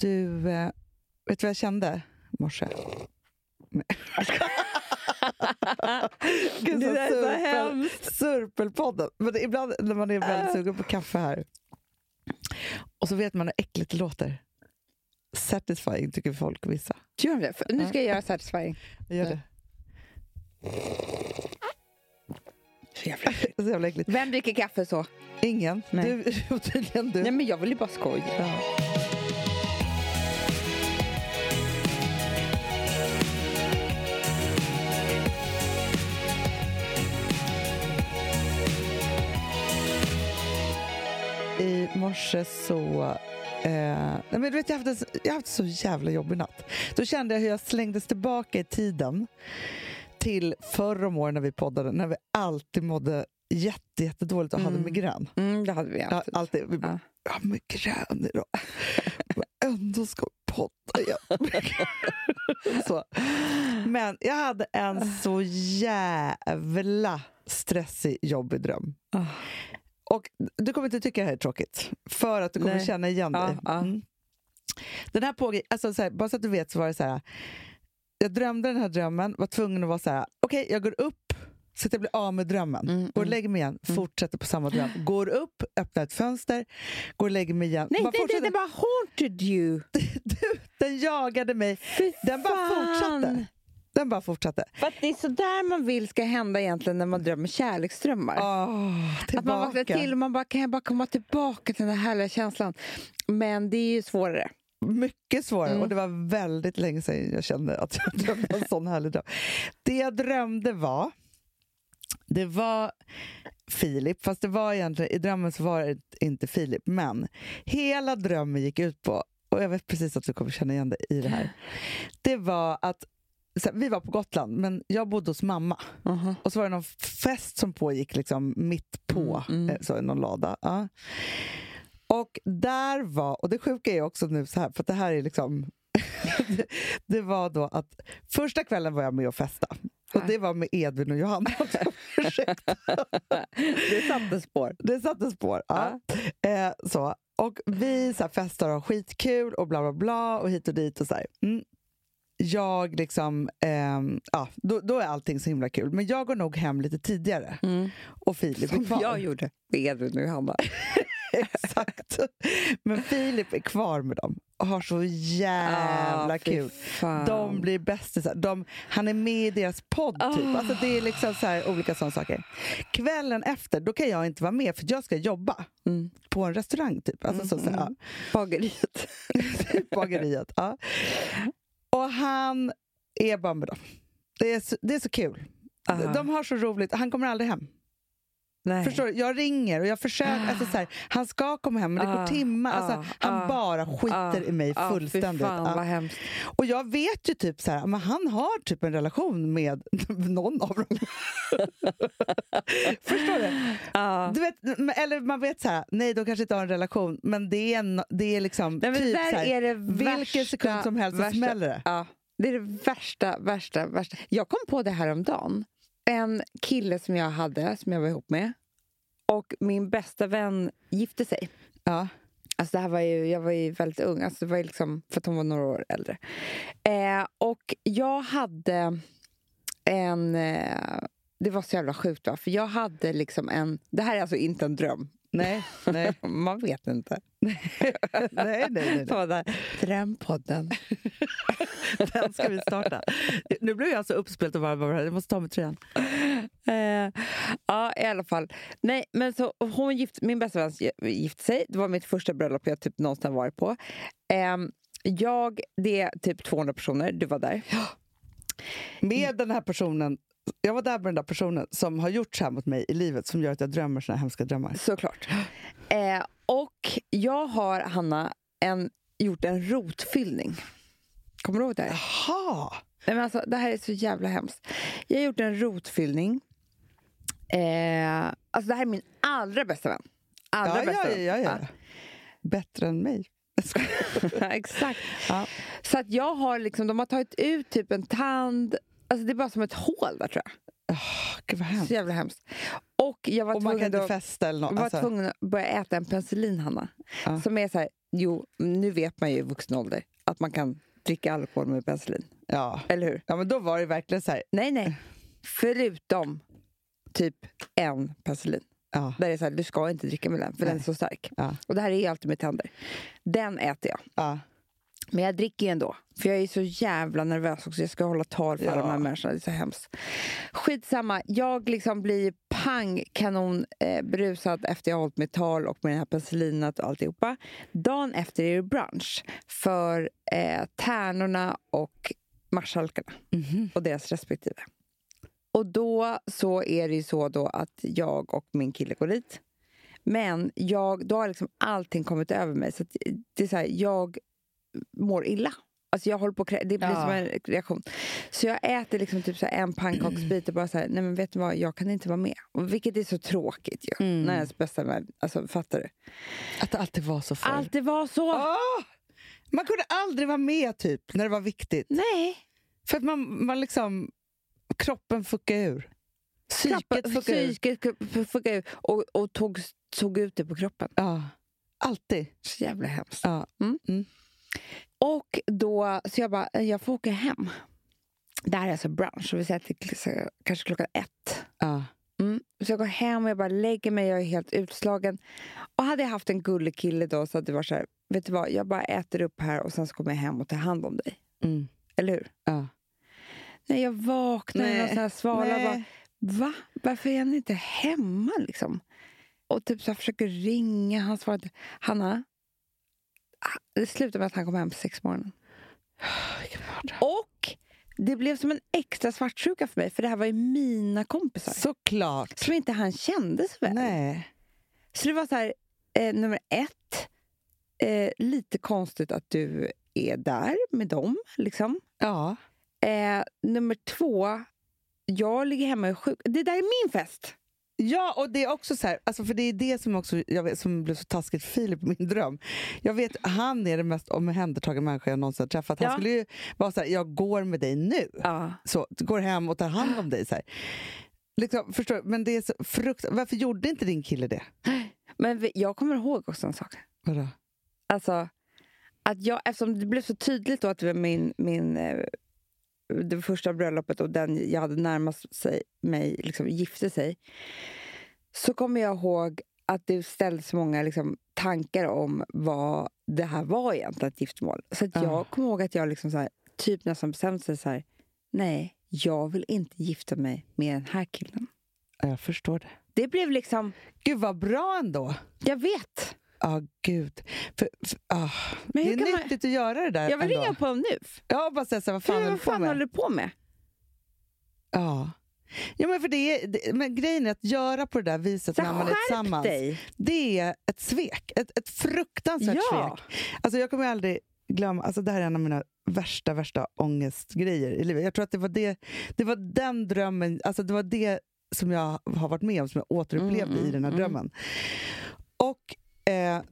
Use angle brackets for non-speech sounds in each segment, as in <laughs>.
Du, eh, vet du vad jag kände i morse? <laughs> Gud, Det där är så hemskt. Surpelpodden. Men ibland när man är väldigt sugen på kaffe här och så vet man hur äckligt det låter. Satisfying tycker folk vissa. Gör det? Nu ska jag göra satisfying. Gör det. Så jävla <laughs> så jävla äckligt. Vem dricker kaffe så? Ingen. Nej. Du, <laughs> tydligen du. Nej, men jag vill ju bara skoja. Ja. I morse så... Eh, men du vet, jag, har haft en, jag haft så jävla jobbig natt. Då kände jag hur jag slängdes tillbaka i tiden till förra om åren när vi poddade, när vi alltid mådde jätte, jättedåligt och hade Mm. migrän. Mm, det hade vi Ja, alltid. alltid. Vi bara, Ja. jag har migrän idag. Ändå ska vi podda igen. <laughs> så. Men jag hade en så jävla stressig, jobbig dröm. Och du kommer inte tycka det här är tråkigt, för att du kommer Nej. känna igen dig. Ja, ja. Mm. Den här pågick, alltså så här, bara så att du vet så var det så här. Jag drömde den här drömmen, var tvungen att vara så här. okej jag går upp så att jag blir av med drömmen. Mm, Går och mm. lägger mig igen, fortsätter på samma dröm. Går upp, öppnar ett fönster, går och lägger mig igen. Nej, Bara nej, nej, det bara haunted you. <laughs> Du, den jagade mig. Fy Den bara fortsatte. Den bara fortsatte. För det är så där man vill ska hända egentligen när man drömmer kärleksdrömmar. Åh, att man vaknar till och man bara, kan jag bara komma tillbaka till den här härliga känslan? Men det är ju svårare. Mycket svårare. Mm. Och det var väldigt länge sedan jag kände att jag drömde en sån härlig dröm. Det jag drömde var... Det var Filip, fast det var egentligen, i drömmen så var det inte Filip. Men hela drömmen gick ut på, och jag vet precis att du kommer känna igen dig i det här. <gasps> Det var att här, vi var på Gotland, men jag bodde hos mamma. Uh-huh. Och så var det någon fest som pågick liksom mitt på, Mm, mm. eh, så i någon lada. Ja. Och där var, och det sjuka är också nu så här, för det här är liksom... det, <laughs> det var då att första kvällen var jag med och festa. Och det var med Edvin och Johanna. <laughs> Det satte spår. Det satte spår. Ja. Eh, så. Och vi så här, festar och har skitkul och bla bla bla och hit och dit och så. Mm. Jag liksom, ehm, ja, då, då är allting så himla kul. Men jag går nog hem lite tidigare. Och Filip är Som kvar. jag gjorde med Edvin och Johanna. <laughs> Exakt. Men Filip är kvar med dem och har så jävla Ah, kul. fan. De blir bästisar. De, han är med i deras podd. Typ. Ah. Alltså, det är liksom så här, olika sådana saker. Kvällen efter då kan jag inte vara med för jag ska jobba Mm. på en restaurang. Typ. Alltså, så, så, ja. Bageriet. <laughs> Bageriet. Ja. Och han är med dem. Det är så, det är så kul. Aha. De har så roligt. Han kommer aldrig hem. Nej. Förstår du? Jag ringer och jag försöker. Alltså så här, han ska komma hem, men det går Ah, timmar. Alltså, ah, han ah, bara skiter i mig fullständigt. Fan. Och jag vet ju typ så här, men han har typ en relation med <laughs> någon av dem. <laughs> Förstår du? Du vet, eller man vet så här, nej de kanske inte har en relation, men det är, en, det är liksom Nej, typ så här, är det vilken sekund som helst så värsta. smäller det. Ja, det är det värsta, värsta, värsta. Jag kom på det här om dagen. En kille som jag hade, som jag var ihop med, och min bästa vän gifte sig. Ja. Alltså det här var ju, jag var ju väldigt ung, alltså det var liksom, för att hon var några år äldre. Eh, och jag hade en... Eh, det var så jävla sjukt, va? för jag hade liksom en... Det här är alltså inte en dröm. Nej, nej, <laughs> Man vet inte. <laughs> nej, nej, nej, Så där, Drömpodden. <laughs> Den ska vi starta. Nu blir jag alltså uppspelt och varm. Jag måste ta av mig tröjan. Eh, ja, i alla fall. Nej, men så hon gift, min bästa vän gifte sig. Det var mitt första bröllop jag typ någonsin varit på. Ehm, jag, det är typ 200 personer. Du var där. <gasps> Med den här personen, jag var där med den där personen som har gjort så här mot mig i livet som gör att jag drömmer såna här hemska drömmar. Såklart. Eh, och jag har, Hanna, en, gjort en rotfyllning. Kommer du ihåg det här? Jaha! Nej, men alltså, det här är så jävla hemskt. Jag har gjort en rotfyllning. Eh, alltså det här är min allra bästa vän. Allra Ja, bästa ja, vän. ja, ja. Bättre än mig. <laughs> Ja, Exakt. Ja. Så att jag har liksom, de har tagit ut typ en tand. Alltså det är bara som ett hål där tror jag. Gud vad Så hemskt. jävla hemskt. Och jag var Och man kan tvungen inte att, fästa eller något. var Alltså, tvungen att börja äta en penicillin, Hanna. Ja. Som är så här, jo, nu vet man ju i vuxen ålder att man kan dricka alkohol med penicillin. ja. Eller hur? ja, men då var det verkligen så här. Nej, nej. Förutom typ en penicillin. Ja, Där det är så här, du ska inte dricka med den, för den är Nej. så stark. ja, Och det här är ju alltid med tänder. Den äter jag. ja. Men jag dricker ju ändå. För jag är så jävla nervös också. Jag ska hålla tal för alla Ja. de här människorna. Det är så hemskt. Skitsamma. Jag liksom blir pang kanon eh, berusad efter jag har hållit mitt tal och med den här penicillinet och alltihopa. Dagen efter är det brunch för eh, tärnorna och marskalkarna Mhm. och deras respektive. Och då så är det ju så då att jag och min kille går dit. Men jag, då har liksom allting kommit över mig. Så att det är så här, jag mår illa. Alltså jag håller på Det blir Ja. som en reaktion. Så jag äter liksom typ så en pannkaksbit och bara så här, nej men vet du vad, jag kan inte vara med. Och vilket är så tråkigt ju. Mm. När ens bästa vän, alltså fattar du? Att det alltid var så förr. Allt det var så. Åh! Man kunde aldrig vara med typ när det var viktigt. Nej. För att man, man liksom... Kroppen fuckade ur. Psyket fuckade ur. Psyket fuckade ur och, och tog, tog ut det på kroppen. Ja. Alltid. Så jävla hemskt. Ja. Och då, så jag bara, "Eh, jag får åka hem. Det här är alltså brunch, vi säger kanske klockan ett. Ja. Mm. Så jag går hem och jag bara lägger mig, jag är helt utslagen. Och hade jag haft en gullig kille då så hade det varit så här, vet du vad, jag bara äter upp här och sen så kommer jag hem och tar hand om dig. Mm. Eller hur? Ja. Nej, jag vaknar i någon sån här svala och bara, va? Varför är han inte hemma liksom? Och typ så försöker ringa, han svarar inte. Hanna, det slutar med att han kom hem på sex på morgonen. <sighs> Och det blev som en extra svartsjuka för mig, för det här var ju mina kompisar. Såklart. Som inte han kände så väl. Nej. Så det var så här, eh, nummer ett, eh, lite konstigt att du är där med dem. Liksom. Ja. Eh, nummer två, jag ligger hemma och är sjuk. Det där är min fest! Ja, och det är också så här, alltså för det är det som också jag vet, som blev så taskigt Filip, min dröm. Jag vet, han är den mest omhändertagna människa jag någonsin har träffat. Han Ja. skulle ju vara så här, jag går med dig nu. Ja. Så, går hem och tar hand om dig. Så här. Liksom, förstår, men det är så frukt... Varför gjorde inte din kille det? Men jag kommer ihåg också en sak. Vadå? Alltså, att jag, eftersom det blev så tydligt då att det var min, min, eh, det första bröllopet och den jag hade närmast sig, mig liksom, gifte sig. Så kommer jag ihåg att det ställdes många liksom, tankar om vad det här var egentligen, ett giftermål. Så jag kommer ihåg att jag liksom, här, typ nästan bestämde sig så här, nej, jag vill inte gifta mig med den här killen. Ja, Jag förstår det. Det blev liksom, Gud vad bra ändå! jag vet. Ja, gud. För, för, ah, Men det är kan man- nyttigt att göra det där Jag vill ändå. ringa på honom nu. Jag bara säga så vad fan Fan, håller vad du på fan med? håller du på med? Ja. Ja, men, för det är, det, men grejen är att göra på det där viset Så när man är tillsammans, dig! det är ett svek. Ett, ett fruktansvärt Ja. svek. Alltså, jag kommer aldrig glömma, alltså, det här är en av mina värsta, värsta ångestgrejer i livet. Jag tror att det var, det, det var den drömmen, alltså det var det som jag har varit med om, som jag återupplevde Mm, i den här mm, drömmen. Och eh,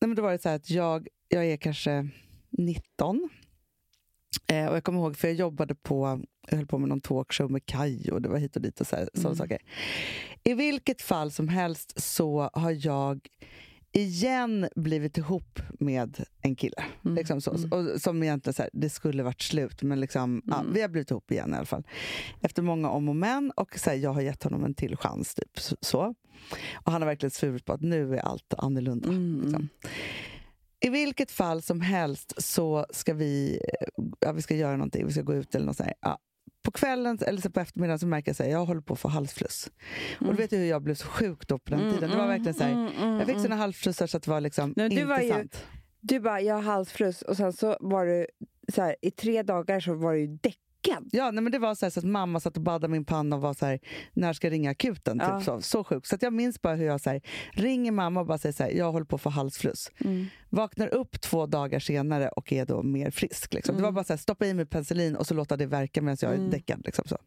nej, men då var det så att jag, jag är kanske 19. Eh, och jag kommer ihåg, för jag jobbade på, jag höll på med någon talkshow med Kaj och det var hit och dit och sådana Mm. saker. I vilket fall som helst så har jag igen blivit ihop med en kille. Mm. Liksom så, Mm. och, som egentligen så här, det skulle varit slut, men liksom, ja, Mm. vi har blivit ihop igen i alla fall. Efter många om och men och så här, jag har gett honom en till chans. Typ, så-. Och han har verkligen svurit på att nu är allt annorlunda. Mm. Liksom. I vilket fall som helst så ska vi, eh, ja, vi ska göra någonting, vi ska gå ut eller något sånt. Ja. På kvällen eller så på eftermiddagen så märker jag att jag håller på att få halsfluss. Och du vet ju hur jag blev så sjuk då på den tiden. Det var verkligen så här, Mm, mm, jag fick mm. såna halsflussar så att det var liksom Nej, du var ju- sant. Du bara, jag har halsfluss och sen så var du så här, i tre dagar så var du däckig. Däckad. Ja, nej, men det var så, här, så att mamma satt och baddade min panna och var så här, när ska jag ringa akuten? Ja. Typ så, så sjukt. Så att jag minns bara hur jag så här, ringer mamma och bara säger så här, jag håller på att få halsfluss. Mm. Vaknar upp två dagar senare och är då mer frisk. Liksom. Det var bara så här, stoppa i mig penicillin och så låta det verka medan jag är Mm. däckad. Liksom, så.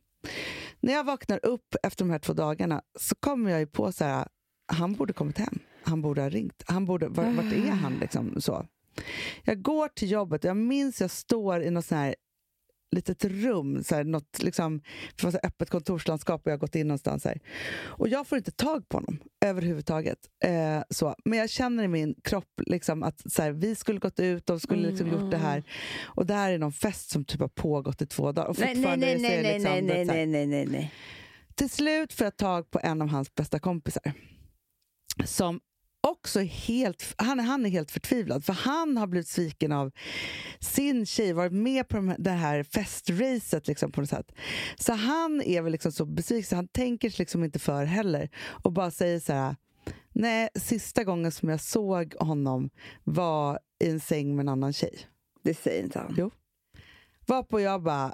När jag vaknar upp efter de här två dagarna så kommer jag ju på så här, han borde kommit hem. Han borde ha ringt. Han borde, var, vart är han? Liksom, så. Jag går till jobbet och jag minns jag står i något sån här litet rum, så här, något, liksom, för här öppet kontorslandskap och jag har gått in någonstans. Här. Och jag får inte tag på honom överhuvudtaget. Eh, så. Men jag känner i min kropp liksom, att så här, vi skulle gått ut och skulle liksom, gjort det här. Och det här är någon fest som typ har pågått i två dagar. Och Nej, nej, fortfarande nej, nej, nej, liksom, nej, nej, nej, nej, nej. till slut får jag tag på en av hans bästa kompisar. Som också helt, han, är- han är helt förtvivlad, för han har blivit sviken av sin tjej, varit med på det här festracet liksom, på något sätt. Så han är väl liksom så besviken, så han tänker sig liksom inte för heller och bara säger så här Nej, sista gången som jag såg honom var i en säng med en annan tjej. Det säger inte han. Jo. Varpå jag bara,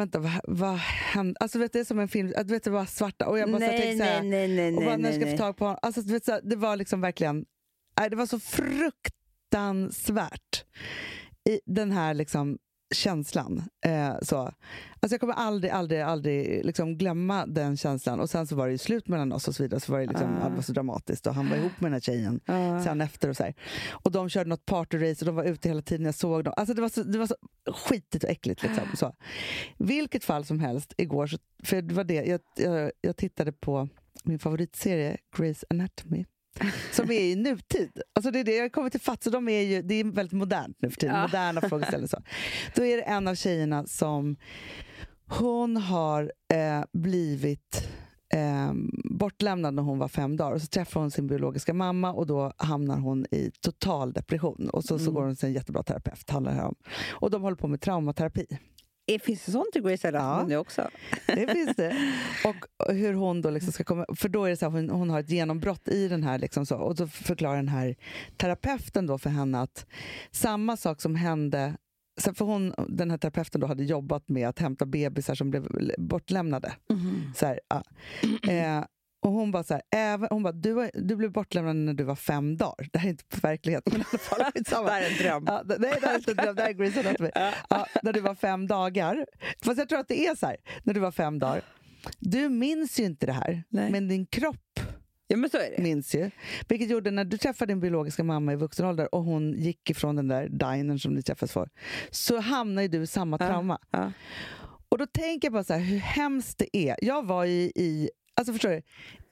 vänta, vad, vad hände? Alltså vet det är som en film, du vet det var svarta och jag bara så Nej, tänkte så här, nej, nej, nej, och bara, när ska få tag på honom? Alltså, vet, så det var liksom verkligen, nej, det var så fruktansvärt i den här liksom känslan. Eh, så. Alltså jag kommer aldrig, aldrig, aldrig liksom glömma den känslan. Och sen så var det slut mellan oss och så vidare. Så var det, liksom, det var så dramatiskt och han var ihop med den här tjejen Ja. sen efter. Och, så här. och de körde något partyrace och de var ute hela tiden. Jag såg dem. Alltså det var så, det var så skitigt och äckligt. Liksom. Så. Vilket fall som helst, igår, så, för det var det, jag, jag, jag tittade på min favoritserie Grey's Anatomy. Som är i nutid. Alltså det är det, jag kommer till fatt, så de är ju, det är väldigt modernt nu för tiden. Ja. Moderna frågeställningar. Så. Då är det en av tjejerna som hon har eh, blivit eh, bortlämnad när hon var fem dagar. Och så träffar hon sin biologiska mamma och då hamnar hon i total depression. Och så, så Mm. går hon till en jättebra terapeut. Handlar det här om. Och de håller på med traumaterapi. Eh, Finns det sånt i Grey's Anatomy Ja. också? <laughs> Det finns det. Och hur hon då liksom ska komma... För då är det så här, hon, hon har ett genombrott i den här... Liksom så, och så förklarar den här terapeuten då för henne att samma sak som hände... För hon, den här terapeuten då hade jobbat med att hämta bebisar som blev bortlämnade. Så här, ja. eh, och hon bara så här, även, hon bara, du, du blev bortlämnad när du var fem dagar. Det här är inte på verkligheten, men i alla fall. <laughs> Det här är en dröm. Ja, det- nej, det här är inte en dröm. Det här är Grey's Anatomy. Ja, när du var fem dagar. Fast jag tror att det är så här, när du var fem dagar. Du minns ju inte det här, Nej. men din kropp Ja, men så är det. minns ju. Vilket gjorde när du träffade din biologiska mamma i vuxen ålder och hon gick ifrån den där dinern som ni träffades för, så hamnar ju du i samma trauma. Ja. Och då tänker jag bara så här, hur hemskt det är. Jag var i, i alltså förstår du?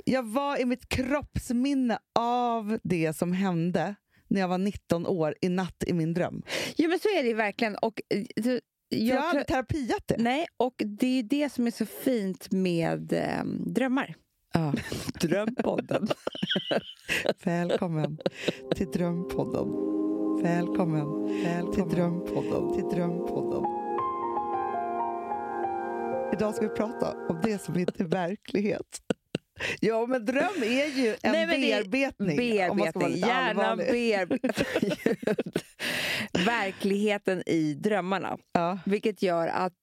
Jag var i mitt kroppsminne av det som hände när jag var 19 år i natt i min dröm. Jo, men så är det ju verkligen. Och, eh, Jag, jag aldrig terapiat det. Nej, och det är det som är så fint med eh, drömmar. Ja. <laughs> Drömpodden. <laughs> Välkommen till Drömpodden. Välkommen, till Drömpodden. Till Drömpodden. Idag ska vi prata om det som inte är verklighet. Ja, men dröm är ju en Nej, bearbetning. Bearbetning. Hjärnan bearbetar <laughs> verkligheten i drömmarna. Ja. Vilket gör att...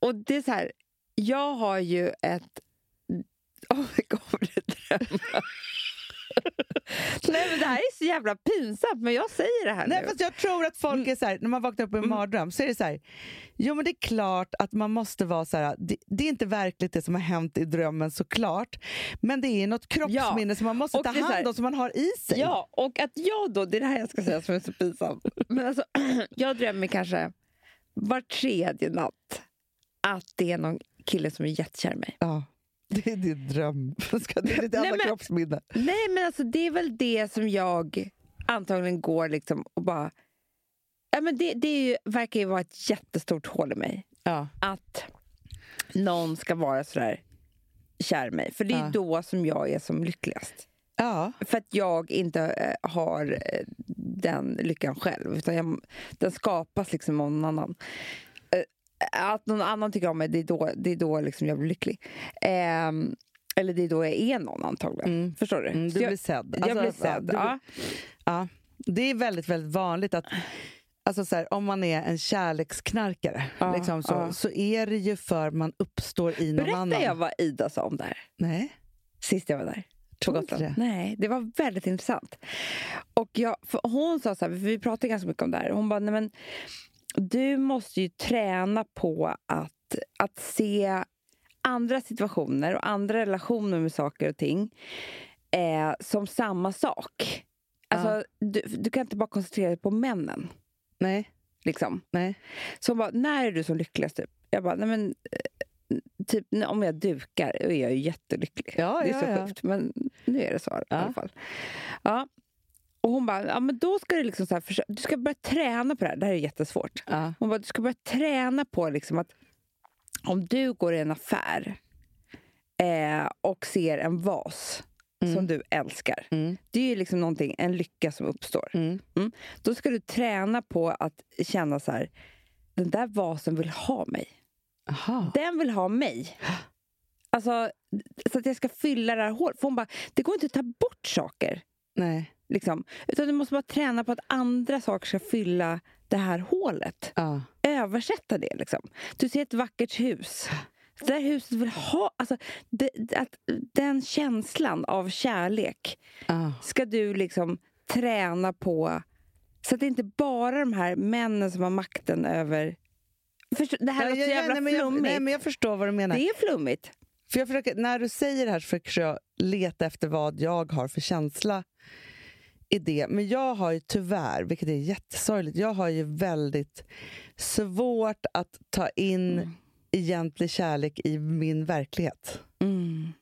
Och det är så här, jag har ju ett... <laughs> Oh, kommer det drömmar? Nej, men det här är så jävla pinsamt, men jag säger det här Nej, nu. fast jag tror att folk är så här, när man vaknar upp i en Mm. mardröm så är det så här, jo men det är klart att man måste vara så här, det, det är inte verkligt det som har hänt i drömmen såklart, men det är något kroppsminne som man måste Och ta hand om, som man har i sig. Ja, och att jag då, det är det här jag ska säga som är så pinsamt. Men alltså, <clears throat> jag drömmer kanske var tredje natt att det är någon kille som är jättekär i mig. Ja, <laughs> det är din dröm. Ska- Det är ditt Nej, enda men- kroppsminne. Nej, men alltså det är väl det som jag antagligen går liksom och bara... Ja, men det det är ju, verkar ju vara ett jättestort hål i mig. Ja. Att någon ska vara sådär kär i mig. För det är Ja. då som jag är som lyckligast. Ja. För att jag inte eh, har eh, den lyckan själv. Utan jag, den skapas liksom av någon annan. Eh, att någon annan tycker om mig, det är då, det är då liksom jag blir lycklig. Ehm, eller det är då jag är någon antagligen. Mm. Förstår du? Mm, Så du jag, blir sedd. jag Alltså, blir sedd. du blir- ja. Ja, det är väldigt, väldigt vanligt att Alltså så här, om man är en kärleksknarkare Ja, liksom så, ja. så är det ju för man uppstår i någon Berättade annan. jag vad Ida sa om det här? Nej. Sist jag var där. På Gotland. det. Nej, det var väldigt intressant. Och jag, hon sa så här, vi pratade ganska mycket om det här. Hon bara, nej men du måste ju träna på att, att se andra situationer och andra relationer med saker och ting eh, som samma sak. Alltså, du, du kan inte bara koncentrera dig på männen. Nej. Liksom. Nej. Så bara, när är du som lyckligast? Typ? Jag bara, nej men, eh, typ om jag dukar då är jag ju jättelycklig. Ja, det är ja, så ja. sjukt, men nu är det så i Ja. alla fall. Ja. Och hon bara, ja men då ska du liksom så här, du ska börja träna på det här. Det här är jättesvårt. Ja. Hon bara, du ska börja träna på liksom att om du går i en affär eh, och ser en vas Mm. som du älskar. Mm. Det är ju liksom någonting, en lycka som uppstår. Mm. Då ska du träna på att känna så här, den där vasen vill ha mig. Aha. Den vill ha mig. Alltså, så att jag ska fylla det här hålet. För hon bara, det går inte att ta bort saker. Nej. Liksom. Utan du måste bara träna på att andra saker ska fylla det här hålet. Ja. Översätta det. Liksom. Du ser ett vackert hus. Det där huset vill ha... Alltså, det, att, den känslan av kärlek Ja. ska du liksom träna på. Så att det inte bara är de här männen som har makten över... Förstå, det här Ja, låter så jävla nej, men jag, flummigt. nej, men jag förstår vad du menar. Det är flummigt. För jag försöker, när du säger det här så försöker jag leta efter vad jag har för känsla i det. Men jag har ju tyvärr, vilket är jättesorgligt, jag har ju väldigt svårt att ta in Mm. egentlig kärlek i min verklighet. Mm.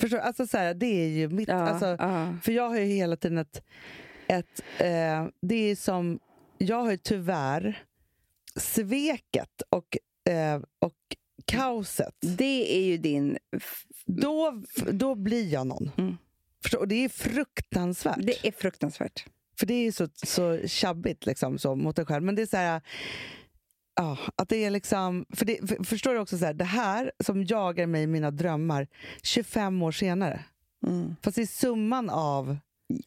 Förstår du? Alltså så här, det är ju mitt... Ja, Alltså, ja. För jag har ju hela tiden ett... ett eh, det är som... Jag har ju tyvärr sveket och, eh, och kaoset. Det är ju din... Då, då blir jag någon. Mm. Förstår? Och det är fruktansvärt. Det är fruktansvärt. För det är så, så tjabbigt liksom, så, mot dig själv. Men det är så här... Ja, att det är liksom... För det, för, förstår du också, så här, det här som jagar mig i mina drömmar 25 år senare. Mm. Fast det är summan av...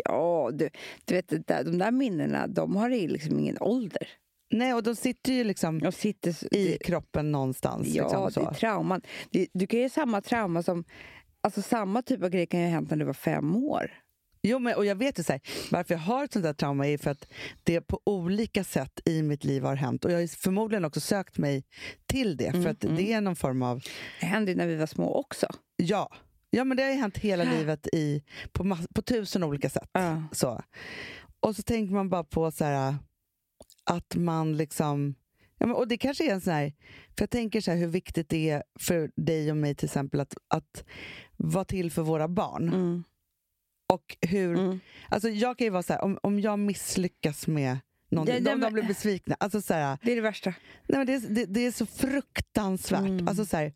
Ja, du, du vet, det där, de där minnena, de har ju liksom ingen ålder. Nej, och de sitter ju liksom De sitter i det, kroppen någonstans. Ja, liksom, det är trauman. Det, du kan ju ha samma trauma som... Alltså samma typ av grej kan ju ha hänt när du var fem år. Jo, men, och jag vet ju så här, varför jag har ett sånt där trauma är för att det på olika sätt i mitt liv har hänt. Och jag har förmodligen också sökt mig till det, för Mm, att mm. det är någon form av... Det hände ju när vi var små också. Ja, ja men det har ju hänt hela livet i, på, på tusen olika sätt. Ja. Så. Och så tänker man bara på så här, att man liksom... Ja, men, och det kanske är en sån här... För jag tänker så här, hur viktigt det är för dig och mig till exempel att, att vara till för våra barn. Mm. Och hur... Mm. Alltså jag kan ju vara så här, om, om jag misslyckas med någon, Ja, de, de blir besvikna. Alltså så här, Det är det värsta. nej, men det, är, det, det är så fruktansvärt. Mm. Alltså så här,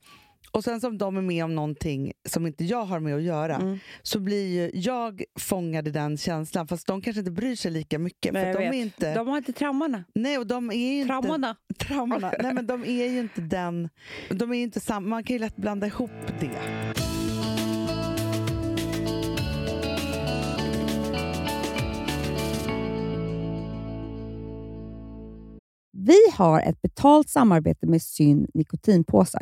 och sen som de är med om någonting som inte jag har med att göra Mm. så blir ju jag fångad i den känslan fast de kanske inte bryr sig lika mycket. Men för de vet. är inte, De har inte traumorna. nej, och de är ju inte, Traumorna. traumorna. <laughs> Nej, men de är ju inte den... De är ju inte samma, man kan ju lätt blanda ihop det. Vi har ett betalt samarbete med Syn nikotinpåsar.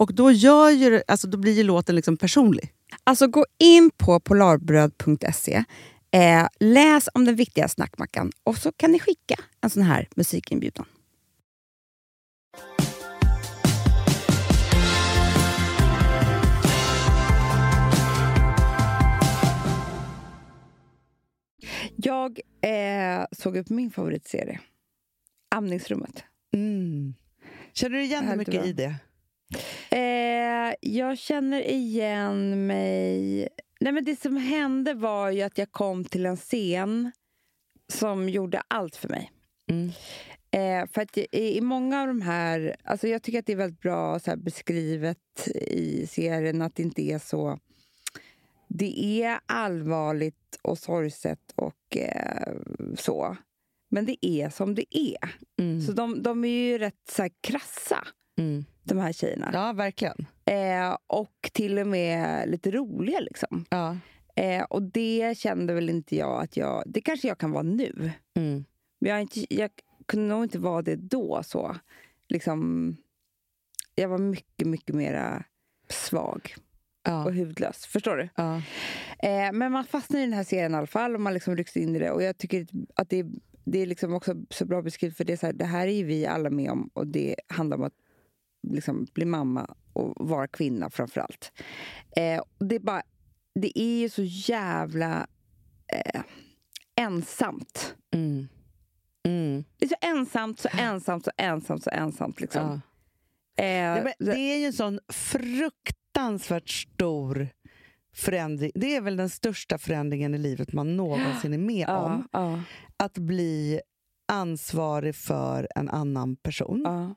Och då, gör ju, alltså, då blir ju låten liksom personlig. Alltså gå in på polarbröd.se, eh, läs om den viktiga snackmackan och så kan ni skicka en sån här musikinbjudan. Jag eh, såg upp min favoritserie. Amningsrummet. Känner du igen dig mycket va? i det? Eh, jag känner igen mig... Nej, men det som hände var ju att jag kom till en scen som gjorde allt för mig. Mm. Eh, för att i, i många av de här... Alltså jag tycker att det är väldigt bra här, beskrivet i serien att det inte är så... Det är allvarligt och sorgset och eh, så. Men det är som det är. Så de, de är ju rätt så här, krassa, de här tjejerna. Ja, verkligen. Eh, och till och med lite roliga. Liksom. Ja. Eh, och det kände väl inte jag att jag... Det kanske jag kan vara nu. Men jag, inte, jag kunde nog inte vara det då. så. Liksom, jag var mycket, mycket mera svag och Ja. hudlös. Förstår du? Ja. Eh, men man fastnar i den här serien i alla fall och man liksom rycks in i det. Och jag tycker att det, det är liksom också så bra beskrivet för det är så här, det här är vi alla med om och det handlar om att liksom bli mamma och vara kvinna framför allt. Eh, det, är bara, det är ju så jävla eh, ensamt. Mm. Mm. Det är så ensamt, så ensamt, så ensamt, så ensamt. Liksom. Ja. Eh, det är ju en sån fruktansvärt stor förändring. Det är väl den största förändringen i livet man någonsin är med <gasps> ja, om. ja. Att bli ansvarig för en annan person.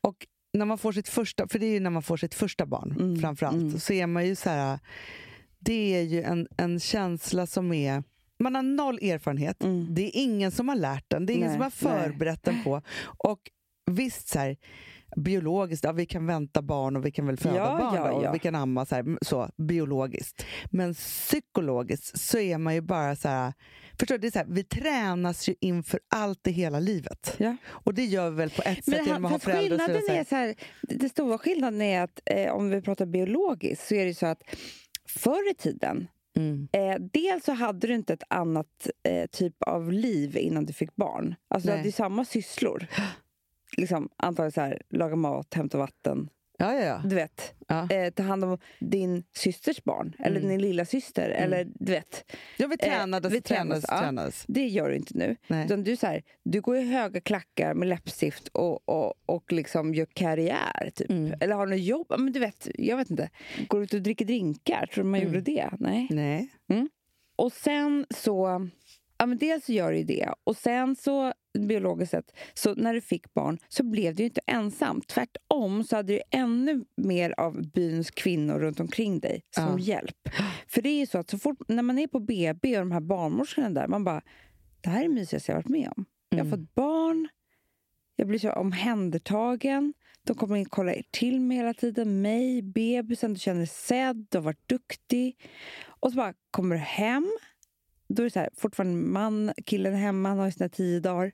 Och när man får sitt första, för det är ju när man får sitt första barn Mm, framförallt, mm. så är man ju så här, det är ju en, en känsla som är, man har noll erfarenhet, Mm. det är ingen som har lärt den, det är ingen Nej, som har förberett den på. Och visst, så här, biologiskt, ja, vi kan vänta barn och vi kan väl föda Ja, barn ja, ja. och vi kan amma så, här, så biologiskt. Men psykologiskt så är man ju bara så här, förstår det är så här, vi tränas ju inför allt i hela livet. Ja. Och det gör vi väl på ett sätt genom att ha föräldrar skillnaden är är så här, det stora skillnaden är att eh, om vi pratar biologiskt så är det så att förr i tiden Mm. Eh, dels så hade du inte ett annat eh, typ av liv innan du fick barn. Alltså du hade ju samma sysslor. <gasps> Liksom, antagligen så här, laga mat, hämta vatten. Ja, ja, ja. Du vet, Ja. eh, ta hand om din systers barn. Eller Mm. din lilla syster Eller du vet, ja vi tränades, vi vi tränades, tränades, tränades. det gör du inte nu. Nej. Utan du, så här, du går i höga klackar med läppstift och, och, och liksom gör karriär. Typ. Mm. Eller har något jobb. Men du vet, jag vet inte. Går ut och dricker drinkar. Tror du man Mm. gjorde det? Nej. Nej. Och sen så... Ja, men dels så gör det ju det. Och sen så, biologiskt sett, så när du fick barn så blev du ju inte ensam. Tvärtom så hade du ännu mer av byns kvinnor runt omkring dig som Ja. hjälp. För det är ju så att så fort när man är på BB och de här barnmorskorna där, man bara, det här är det mysigaste jag har varit med om. Jag har Mm. fått barn, jag blir så omhändertagen. De kommer in och kollar till mig hela tiden. Mig, bebisen, du känner dig sedd, du har varit duktig. Och så bara kommer du hem. Då är det så här, fortfarande man, killen hemma, han har ju sina tio dagar.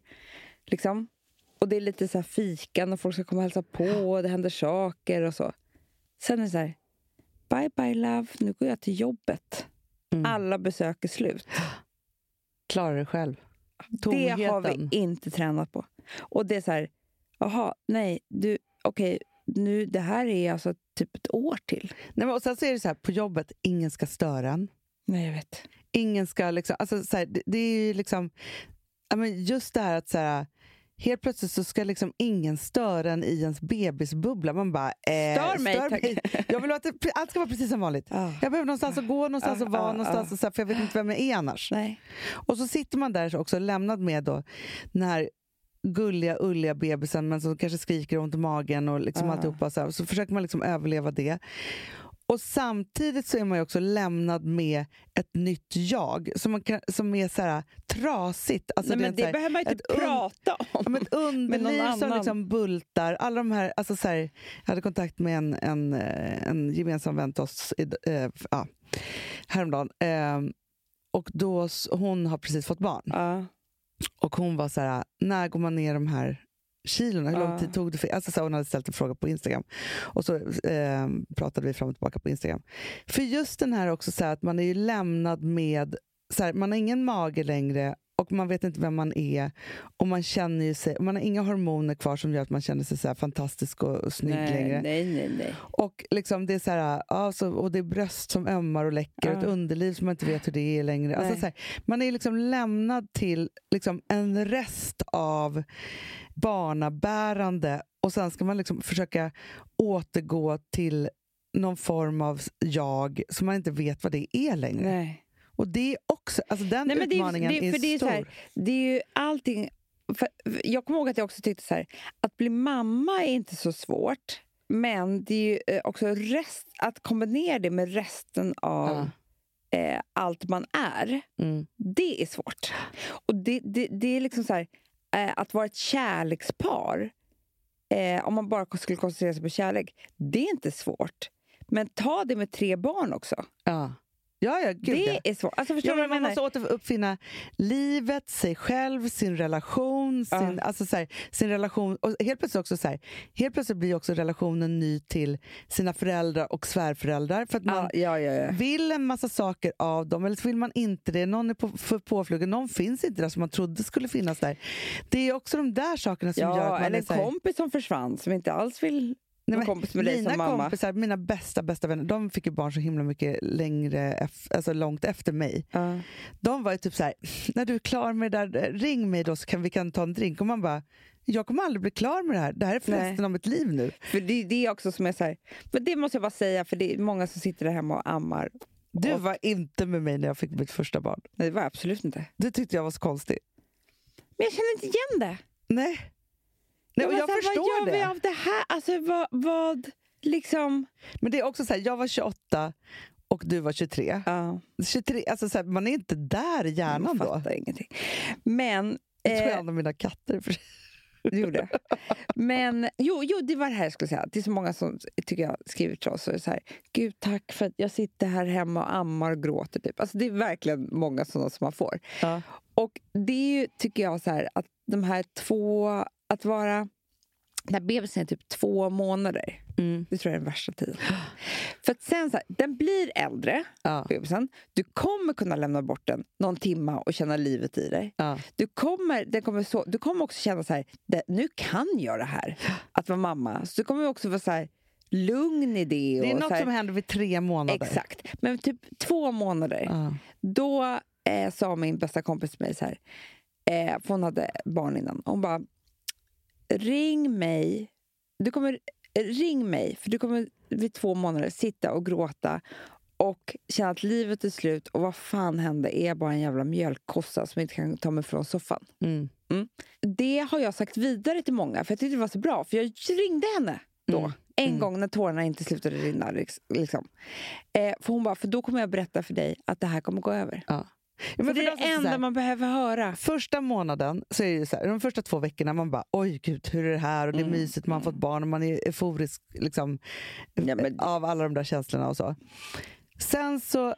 Liksom. Och det är lite så här fikan och folk ska komma och hälsa på och det händer saker och så. Sen är det så här, bye bye love, nu går jag till jobbet. Mm. Alla besök är slut. Klara dig själv. Det har vi Tomheten. inte tränat på. Och det är så här, jaha, nej, du, okej, nu, det här är alltså typ ett år till. Nej, men, och sen så är det så här, på jobbet, ingen ska störa en. Nej, jag vet. Ingen ska liksom, alltså, så här, det, det är ju liksom, men just det här att så här, helt plötsligt så ska liksom ingen störa en i ens bebisbubbla. Man bara, eh, Stör mig, tack. Jag vill att det, allt ska vara precis som vanligt. Ah. Jag behöver någonstans att gå, någonstans Ah, att vara, ah, någonstans och så här, för jag vet inte vem jag är annars. Nej. Och så sitter man där också lämnad med då den här gulliga, ulliga bebisen men som kanske skriker ont i magen och liksom Ah. alltihopa. Så, här. så försöker man liksom överleva det. Och samtidigt så är man ju också lämnad med ett nytt jag som, man kan, som är så här trasigt. Alltså Nej, så det här- behöver man inte prata om. Ja, ett <laughs> underliv som liksom bultar. Alla de här, alltså så här, jag hade kontakt med en, en, eh, en gemensam vän till oss i, ja, häromdagen. Eh, och då, hon har precis fått barn. Ja. Och hon var så här, när går man ner de här kilorna? Hur lång tid tog det? För, alltså så hon hade ställt en fråga på Instagram. Och så eh, pratade vi fram och tillbaka på Instagram. För just den här också, så här, att man är ju lämnad med, så här, man har ingen mage längre och man vet inte vem man är. Och man känner ju sig, man har inga hormoner kvar som gör att man känner sig så fantastisk och, och snygg Nej, längre. nej, nej, nej. Och, liksom det är så här, ja, så, och det är bröst som ömmar och läcker, och ett Ja. underliv som man inte vet hur det är längre. Alltså här, man är liksom lämnad till liksom en rest av barnabärande och sen ska man liksom försöka återgå till någon form av jag som man inte vet vad det är längre. nej. Och det är också, alltså den Nej, men det är- utmaningen det för är, det är så stor. här, Det är ju allting... För, jag kommer ihåg att jag också tyckte så här, att bli mamma är inte så svårt. Men det är ju eh, också rest, att kombinera det med resten av eh, allt man är. Mm. Det är svårt. Och det, det, det är liksom så här, eh, att vara ett kärlekspar, eh, om man bara skulle koncentrera sig på kärlek, det är inte svårt. Men ta det med tre barn också. Ja. Ja, ja, gud ja. det är svårt. Alltså, förstår Ja, men man menar? måste återuppfinna livet, sig själv, sin relation. Sin, Ja. alltså så här, sin relation och helt plötsligt också så här, helt plötsligt blir också relationen ny till sina föräldrar och svärföräldrar. För att man Ja, ja, ja, ja. vill en massa saker av dem, eller så vill man inte det. Någon är på, för påflugen, någon finns inte där som man trodde skulle finnas där. Det är också de där sakerna som gör Ja, att man eller en kompis som försvann som inte alls vill Nej, men kompis med dig som mamma. kompisar, mina bästa bästa vänner, de fick ju barn så himla mycket längre, alltså långt efter mig. Ja. De var ju typ så här, när du är klar med det där, ring mig då så kan vi kan ta en drink. Och man bara, jag kommer aldrig bli klar med det här. Det här är för resten av mitt liv nu. För det, det är också som är så här, men det måste jag bara säga för det är många som sitter där hemma och ammar. Du Och- var inte med mig när jag fick mitt första barn. Nej, det var absolut inte. Det tyckte jag var så konstigt. Men jag känner inte igen det. Nej. Nej och jag här, förstår vad gör det. vi av det här? Alltså vad, vad liksom... Men det är också så här, jag var 28 och du var 23. Ja, 23 alltså så här, man är inte där i hjärnan man då. fattar ingenting. Men... Jag tror jag Eh, använder mina katter. För... du gjorde. Men jo, jo, det var det här jag skulle säga. Det är så många som tycker jag skriver till oss och är så här, Gud tack för att jag sitter här hemma och ammar och gråter. Typ. Alltså, det är verkligen många sådana som man får. Ja. Och det är ju, tycker jag, så här, att de här två... Att vara... När bebisen är typ två månader, Mm. det tror jag är den värsta tiden. För att sen så här, den blir äldre, Ja. bebisen. Du kommer kunna lämna bort den någon timma och känna livet i dig. Ja. Du kommer, den kommer, så, du kommer också känna så här, nu kan jag det här, att vara mamma. Så du kommer också vara så här, lugn i det. Det är här, som händer vid tre månader. Exakt. Men typ två månader, Ja. då eh, sa min bästa kompis till mig så här, eh, för hon hade barn innan, hon bara, ring mig, du kommer, eh, ring mig, för du kommer vid två månader sitta och gråta och känna att livet är slut och vad fan hände? Är jag bara en jävla mjölkkossa som inte kan ta mig från soffan? Mm. Det har jag sagt vidare till många, för jag tyckte det var så bra. För jag ringde henne då, Mm. en Mm. gång när tårarna inte slutade rinna. liks- Liksom. Eh, för hon bara, för då kommer jag berätta för dig att det här kommer gå över. Ja. Ja, men det är de det enda här, man behöver höra. Första månaden, så är det så här, de första två veckorna, man bara oj gud, hur är det här? Och det är Mm. mysigt, man har fått barn och man är euforisk liksom, Ja, men- av alla de där känslorna och så. Sen så,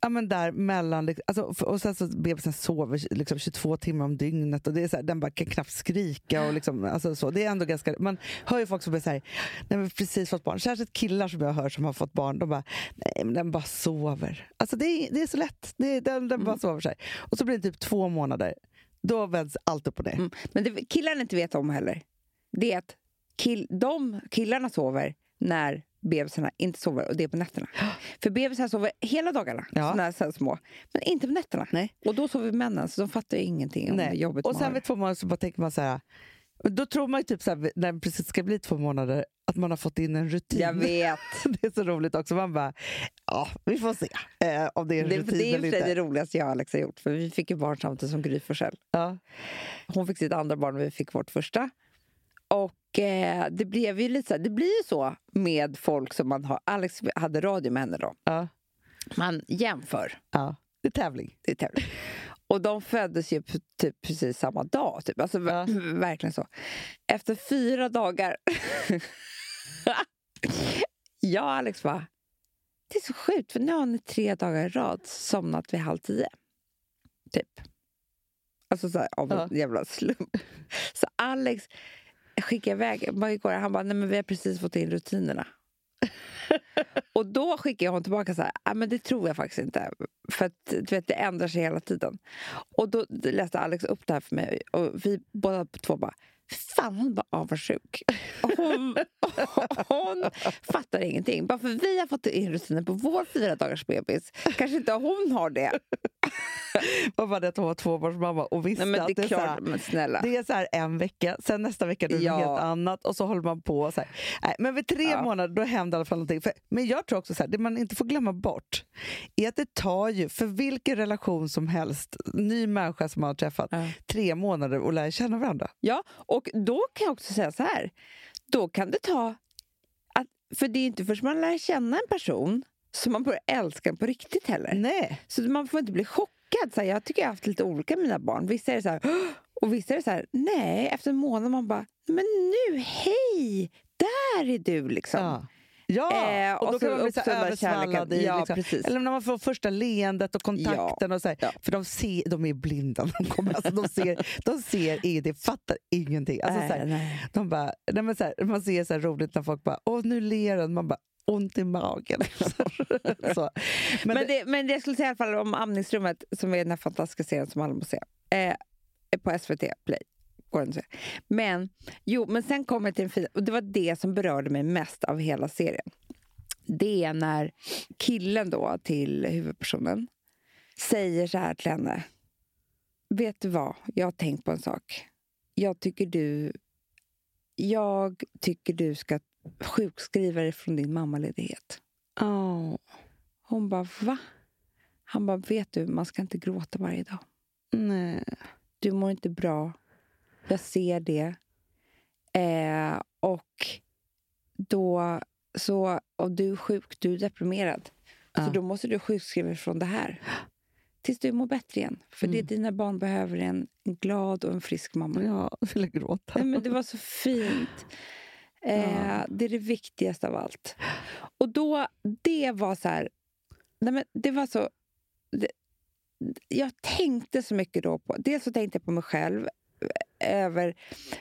ja men där mellan, liksom- alltså, och sen så bebisen sover liksom 22 timmar om dygnet och det är så här, den bara kan knappt skrika. Och liksom, alltså så. Det är ändå ganska, man hör ju folk som är så här, nej men precis fått barn, särskilt killar som jag hör som har fått barn, de bara, nej men den bara sover. Alltså det är, det är så lätt, det den, den bara Mm. sover sig. Och så blir det typ två månader, då vänds allt upp och ner. Mm. Men det killarna inte vet om heller, det är att kill, de killarna sover när bebisarna inte sover och det är på nätterna. <gasps> För bebisar sover hela dagarna, Ja. här, så små. Men inte på nätterna. Nej. Och då sover männen, så de fattar ingenting om Nej. jobbet Och sen vid två månader så bara tänker man så här, då tror man ju typ så här, när det precis ska bli två månader, att man har fått in en rutin. Jag vet. <laughs> det är så roligt också. Man bara, ja, vi får se eh, om det är en Det, rutin det är eller för sig inte. det roligaste jag och Alex har gjort. För vi fick ju barn samtidigt som Gry Forssell. Ja. Hon fick sitt andra barn och vi fick vårt första. Och det blev ju lite så här, det blir ju så med folk som man har. Alex hade radio med henne då. Ja. Man jämför. Ja. Det är tävling. Det är tävling. Och de föddes ju typ precis samma dag. Typ. Alltså, Ja. <clears throat> Verkligen så. Efter fyra dagar... <laughs> jag och Alex bara... Det är så sjukt, för nu har ni tre dagar i rad somnat vid halv tio. Typ. Alltså så här, av en Ja. jävla slump. Så Alex skickade iväg bara igår. Han bara, nej men vi har precis fått in rutinerna. <laughs> Och då skickade jag honom tillbaka så här, "Ah, men det tror jag faktiskt inte. För att du vet, det ändrar sig hela tiden. Och då läste Alex upp det här för mig och vi båda två bara, fan hon bara avundsjuk. Hon, <laughs> hon fattar ingenting. Bara för vi har fått in rutiner på vår fyra dagars bebis, kanske inte hon har det. <laughs> Vad var det att hon var tvåbarnsmamma och visste Nej, men att det är så här, klart, men snälla. det är så här en vecka, sen nästa vecka är det Ja. något helt annat och så håller man på. Så här. Nej, men vid tre Ja. månader då händer i alla fall någonting. För, men jag tror också så här, det man inte får glömma bort är att det tar ju, för vilken relation som helst, ny människa som man har träffat, Ja. tre månader att lära känna varandra. Ja, och då kan jag också säga så här. Då kan det ta... Att, för det är inte först man lär känna en person som man börjar älska på riktigt heller. Nej. Så man får inte bli chockad. Så här, jag tycker jag har haft lite olika med mina barn. Vissa är det så här... Och vissa är det så här, nej, efter en månad man bara, men nu, hej, där är du liksom. Ja. Ja, Eh, och då och så kan man bli så översvallad i... Ja, liksom. Eller när man får första leendet och kontakten. och så. Ja. För de, ser, de är blinda. De, kommer, alltså, de, ser, de ser ingenting, fattar ingenting. Alltså, så nej, nej. de bara, nej, men så man ser så här roligt när folk bara “Åh, nu ler den”. Man bara “Ont i magen”. <laughs> Men, Men, det, men det jag skulle säga i alla fall om Amningsrummet, som är den här fantastiska serien som alla måste se. Eh, på SVT Play. Går den. Men, jo, men sen kommer det till en fin... Och det var det som berörde mig mest av hela serien. Det är när killen då till huvudpersonen säger så här till henne. Vet du vad? Jag har tänkt på en sak. Jag tycker du... Jag tycker du ska sjukskriva dig från din mammaledighet. Åh, Hon bara, va? Han bara, vet du, man ska inte gråta varje dag. nej. du mår inte bra. Jag ser det. Eh, och då, så, och du är sjuk, du är deprimerad. Ja. Så då måste du sjukskriva dig från det här. Tills du mår bättre igen. För det Mm. dina barn behöver en glad och en frisk mamma. Ja, <laughs> jag ville gråta. Nej, men det var så fint. Eh, Det är det viktigaste av allt. Och då, det var så här... Nej, men det var så... Det, jag tänkte så mycket då på... Dels så tänkte jag på mig själv. eh, Över,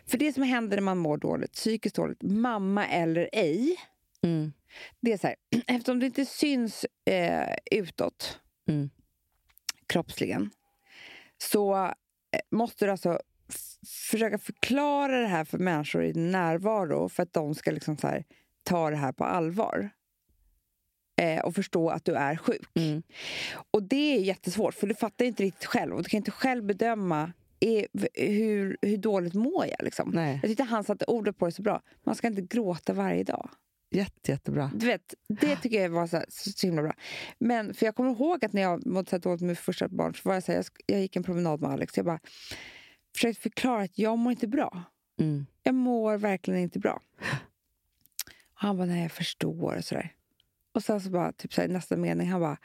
för det som händer när man mår dåligt, psykiskt dåligt, mamma eller ej. Mm. Det är så här, <clears throat> eftersom det inte syns eh, utåt, Mm. kroppsligen, så eh, måste du alltså försöka förklara det här för människor i närvaro för att de ska liksom här, ta det här på allvar. Eh, och förstå att du är sjuk. Mm. Och det är jättesvårt, för du fattar inte riktigt själv. Och du kan inte själv bedöma är, hur, hur dåligt mår jag. Liksom. Nej, Jag tyckte han satte ordet på det så bra. Man ska inte gråta varje dag. jätte, jättebra. Du vet, det tycker jag var så, så himla bra. Men för jag kommer ihåg att när jag mådde så här dåligt med första barn så var jag så här, jag, jag gick en promenad med Alex. Jag bara försökte förklara att jag mår inte bra. Mm. Jag mår verkligen inte bra. Och han bara, nej jag förstår och sådär. Och sen så bara, typ så här, i nästa mening, han bara,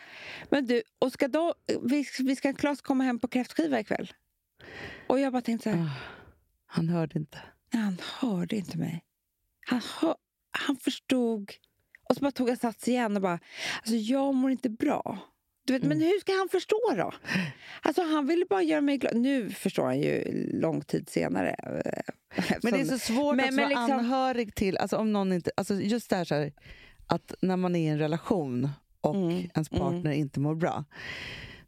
men du, och ska då, vi, vi ska Klas komma hem på kräftskiva ikväll? Och jag bara tänkte så här, Ah, Han hörde inte. Nej, han hörde inte mig. Han, hör, han förstod. Och så bara tog jag sats igen och bara, alltså jag mår inte bra. Du vet, Men hur ska han förstå då? Alltså han ville bara göra mig glad. Nu förstår han ju lång tid senare. eh, Men det är så svårt Men- att men vara liksom- anhörig till, alltså om någon inte, alltså just det här, så här att när man är i en relation och Mm, ens partner inte mår bra.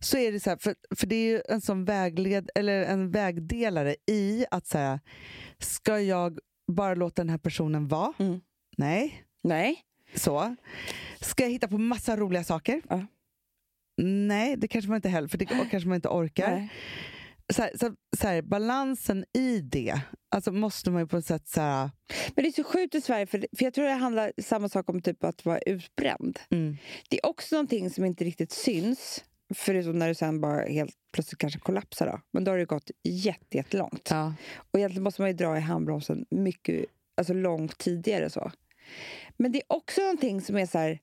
Så är det så här, för, för det är ju en sån vägled, eller en vägdelare i att säga, ska jag bara låta den här personen vara? Mm. Nej. Nej. Så. Ska jag hitta på massa roliga saker? Ja. Nej, det kanske man inte heller, för det <gasps> kanske man inte orkar Nej. så här, så, så här, balansen i det, alltså måste man ju på ett sätt så här, Men det är så sjukt i Sverige, för, för jag tror det handlar samma sak om typ att vara utbränd. mm, Det är också någonting som inte riktigt syns. Förutom när du sen bara helt plötsligt kanske kollapsar. Då. Men då har det gått jätte, jättelångt. ja. Och egentligen måste man ju dra i handbromsen mycket, alltså långt tidigare. så. Men det är också någonting som är så här...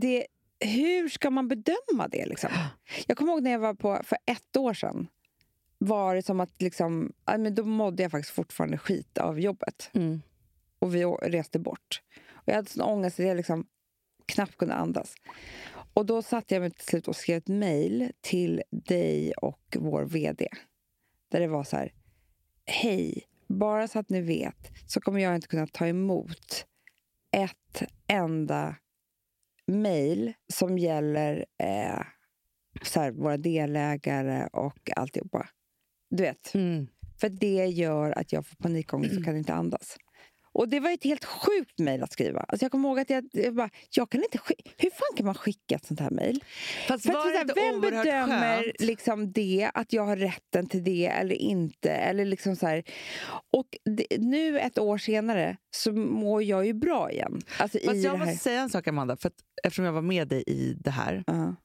Det, hur ska man bedöma det? Liksom? Jag kommer ihåg när jag var på för ett år sedan. Var det som att liksom, men då mådde jag faktiskt fortfarande skit av jobbet. Mm. Och vi reste bort. Och jag hade sån ångest att jag liksom knappt kunde andas. Och då satte jag mig till slut och skrev ett mejl till dig och vår VD. Där det var så här. Hej, bara så att ni vet så kommer jag inte kunna ta emot ett enda mejl som gäller eh, så här, våra delägare och alltihopa. Du vet. Mm. För det gör att jag får panikångest och kan inte andas. Och det var ett helt sjukt mejl att skriva. Alltså jag kommer ihåg att jag, jag bara, jag kan inte hur fan kan man skicka ett sånt här mejl? Fast För att var det sådär, inte vem bedömer skönt? liksom det, att jag har rätten till det eller inte? Eller liksom så här. Och det, nu ett år senare så mår jag ju bra igen. Alltså Fast jag måste säga en sak Amanda, för eftersom jag var med dig i det här Ja.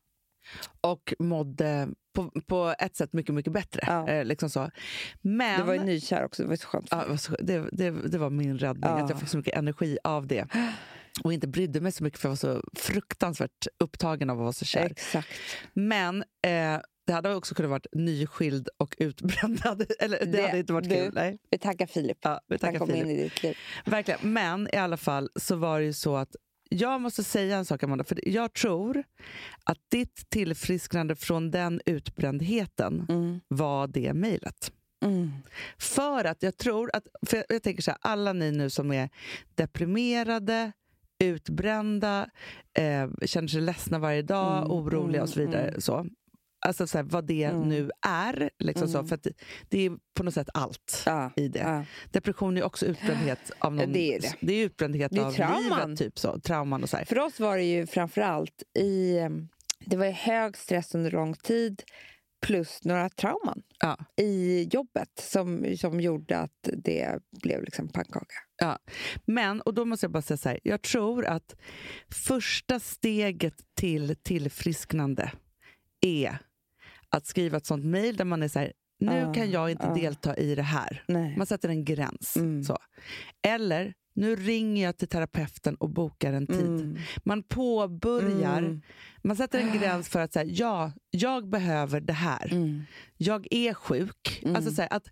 Och mådde på, på ett sätt mycket, mycket bättre. Ja. Eh, liksom så. Men, Du var ju nykär också, det var så skönt. ja, det, var så, det, det, det var min räddning, Ja. att jag fick så mycket energi av det. Och inte brydde mig så mycket för jag var så fruktansvärt upptagen av att vara så kär. Exakt. Men eh, det hade också kunnat varit nyskild och utbränd. <laughs> Eller, det, Det- hade inte varit du- kul. Nej. Vi tackar Filip. Ja, vi Han tackar kom Filip. in i ditt liv. Verkligen. Men i alla fall så var det ju så att jag måste säga en sak Amanda, för jag tror att ditt tillfrisknande från den utbrändheten Mm. var det mejlet. Mm. För att jag tror att, för jag, jag tänker så här, alla ni nu som är deprimerade, utbrända, eh, känner sig ledsna varje dag, Mm, oroliga och så mm, vidare. mm. Så. Alltså så här, vad det Mm. nu är. Liksom så, Mm. för att det, det är på något sätt allt Ja. i det. Ja. Depression är också utbrändhet av Ja, någon, det är det. det är utbrändhet Det är av trauman. livet, typ så, trauman och så här. För oss var det ju framför allt i... Det var ju hög stress under lång tid plus några trauman Ja. i jobbet som, som gjorde att det blev liksom pannkaka. Men, och då måste jag bara säga så här, jag tror att första steget till tillfrisknande är att skriva ett sånt mejl där man är så här, nu Ja, kan jag inte ja. delta i det här. Nej. Man sätter en gräns. Mm. Så. Eller, nu ringer jag till terapeuten och bokar en tid. Mm. Man påbörjar, Mm. man sätter en gräns för att säga ja, jag behöver det här. Mm. Jag är sjuk. Mm. Alltså så här, att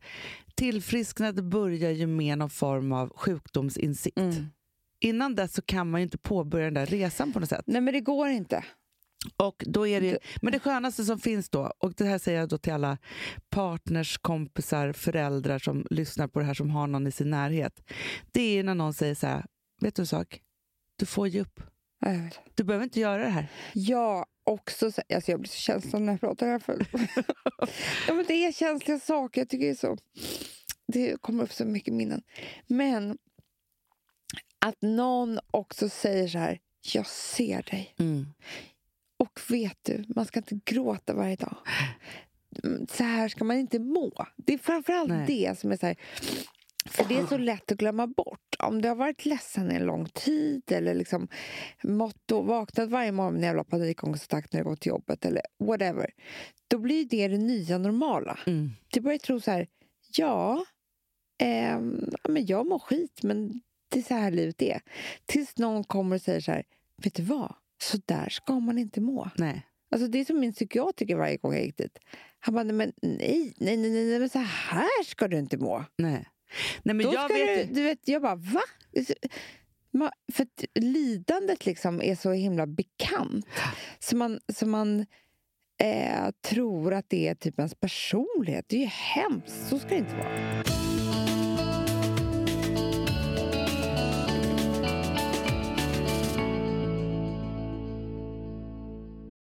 tillfrisknandet börjar ju med någon form av sjukdomsinsikt. Mm. Innan dess så kan man ju inte påbörja den där resan på något sätt. Nej, men det går inte. Och då är det, men det skönaste som finns då, och det här säger jag då till alla partners, kompisar, föräldrar som lyssnar på det här som har någon i sin närhet. Det är när någon säger så här, vet du en sak? Du får ge upp. Ja. Du behöver inte göra det här. Jag också, så- alltså jag blir så känslig när jag pratar här. För... <laughs> ja, men det är känsliga saker. Jag tycker det så... Det kommer upp så mycket minnen. Men att någon också säger så här, jag ser dig. Och vet du, man ska inte gråta varje dag. Mm, Så här ska man inte må. Det är framförallt Nej. det som är så här... För det är så lätt att glömma bort. Om du har varit ledsen en lång tid eller liksom mått och vaknat varje morgon med en jävla panikångestattack när du går till jobbet eller whatever. Då blir det det nya normala. Mm. Du börjar tro så här, ja, ja men jag mår skit men det är så här livet är. Tills någon kommer och säger så här, vet du vad? Så där ska man inte må. Nej. Alltså det är som min psykiatriker varje gång jag gick dit. Han bara, men nej, nej, nej, nej, men så här ska du inte må. Nej. Nej, men Då jag ska vet du, du vet, jag bara, va? Ma- För att lidandet liksom är så himla bekant. Så man, så man eh, tror att det är typ ens personlighet. Det är ju hemskt. Så ska det inte vara.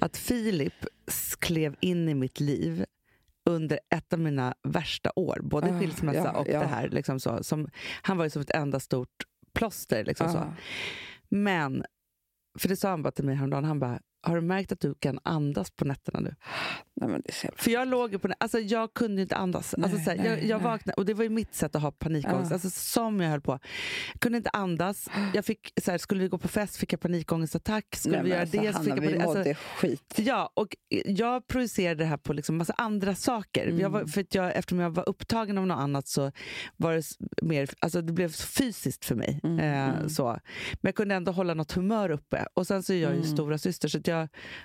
Att Filip klev in i mitt liv under ett av mina värsta år, både Ah, skilsmässa ja, och ja. det här. Liksom så, som, han var ju som ett enda stort plåster. Liksom så. Ah. Men, för det sa han bara till mig häromdagen, han bara, har du märkt att du kan andas på nätterna nu? Nej, men det jävla- För jag låg på alltså jag kunde inte andas. alltså Nej, så här, jag, nej, jag nej. vaknade, och det var ju mitt sätt att ha panikångest. Ja. Alltså, som jag höll på. Jag kunde inte andas. Jag fick, så här, skulle vi gå på fest fick jag panikångestattack. Skulle Nej, vi göra alltså, det Hanna, fick jag vi panik- alltså, skit. Ja, och jag projicerade det här på liksom massa andra saker. Mm. Jag var, för att jag, eftersom jag var upptagen av något annat så var det mer, alltså det blev fysiskt för mig. Mm, Eh, mm. så. Men jag kunde ändå hålla något humör uppe. Och sen så är jag ju Mm. stora syster så att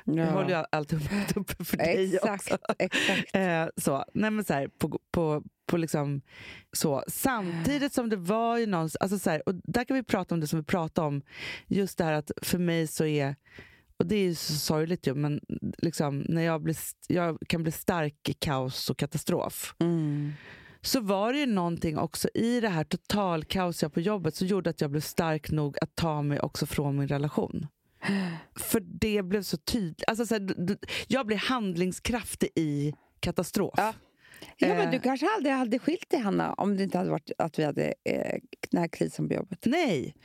jag, jag håller ju allt uppe för dig Exakt, också. exakt. <laughs> Eh, så. Nej, men så här, på, på, på liksom, så. Samtidigt som det var ju någon... Alltså så här, och där kan vi prata om det som vi pratade om. Just det här att för mig så är... Och det är ju så sorgligt ju, men liksom, när jag, blir, jag kan bli stark i kaos och katastrof Mm. så var det ju någonting också i det här totalkaos jag på jobbet som gjorde att jag blev stark nog att ta mig också från min relation. För det blev så tydligt. Alltså så här, jag blev handlingskraftig i katastrof. Ja. Ja, men du Eh. kanske aldrig hade skilt dig, Hanna, om det inte hade varit att vi hade eh, den här krisen på jobbet. Nej.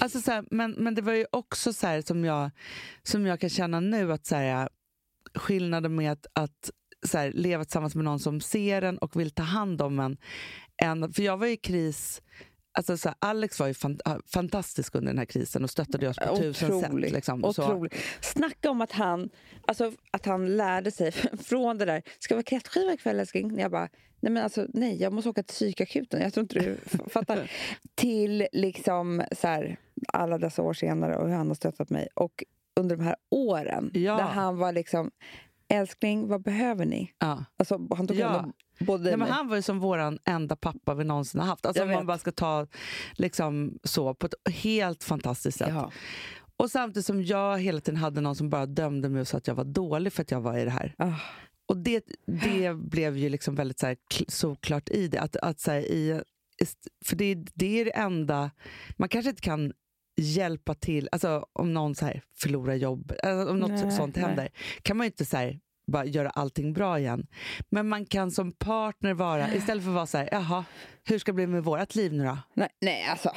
Alltså så här, men, men det var ju också så här som jag, som jag kan känna nu att så här, skillnaden med att, att så här, leva tillsammans med någon som ser en och vill ta hand om en. en för jag var i kris Alltså så här, Alex var ju fan, fantastisk under den här krisen och stöttade oss på tusen sätt. Liksom, så. Snacka om att han, alltså, att han lärde sig <laughs> från det där. Ska vi ha kräftskiva ikväll älskling? Jag bara, nej men alltså nej, jag måste åka till psykakuten. Jag tror inte du <laughs> fattar. till liksom så här, alla dessa år senare och hur han har stöttat mig. Och under de här åren Ja. där han var liksom, älskling vad behöver ni? Ja. Alltså, han tog Ja. hand om både Nej, men han var ju som våran enda pappa vi någonsin har haft. Alltså om man bara ska ta liksom så på ett helt fantastiskt sätt. Ja. Och samtidigt som jag hela tiden hade någon som bara dömde mig och sa att jag var dålig för att jag var i det här. Ah. Och det, det blev ju liksom väldigt så här, kl- såklart i det. Att, att så här, i, för det, det är det enda... Man kanske inte kan hjälpa till, alltså om någon så här förlorar jobb, alltså om något Nej, sånt nej. händer, kan man ju inte så här, bara göra allting bra igen. Men man kan som partner vara, istället för att vara så här, jaha, hur ska det bli med vårt liv nu då? Nej, nej alltså.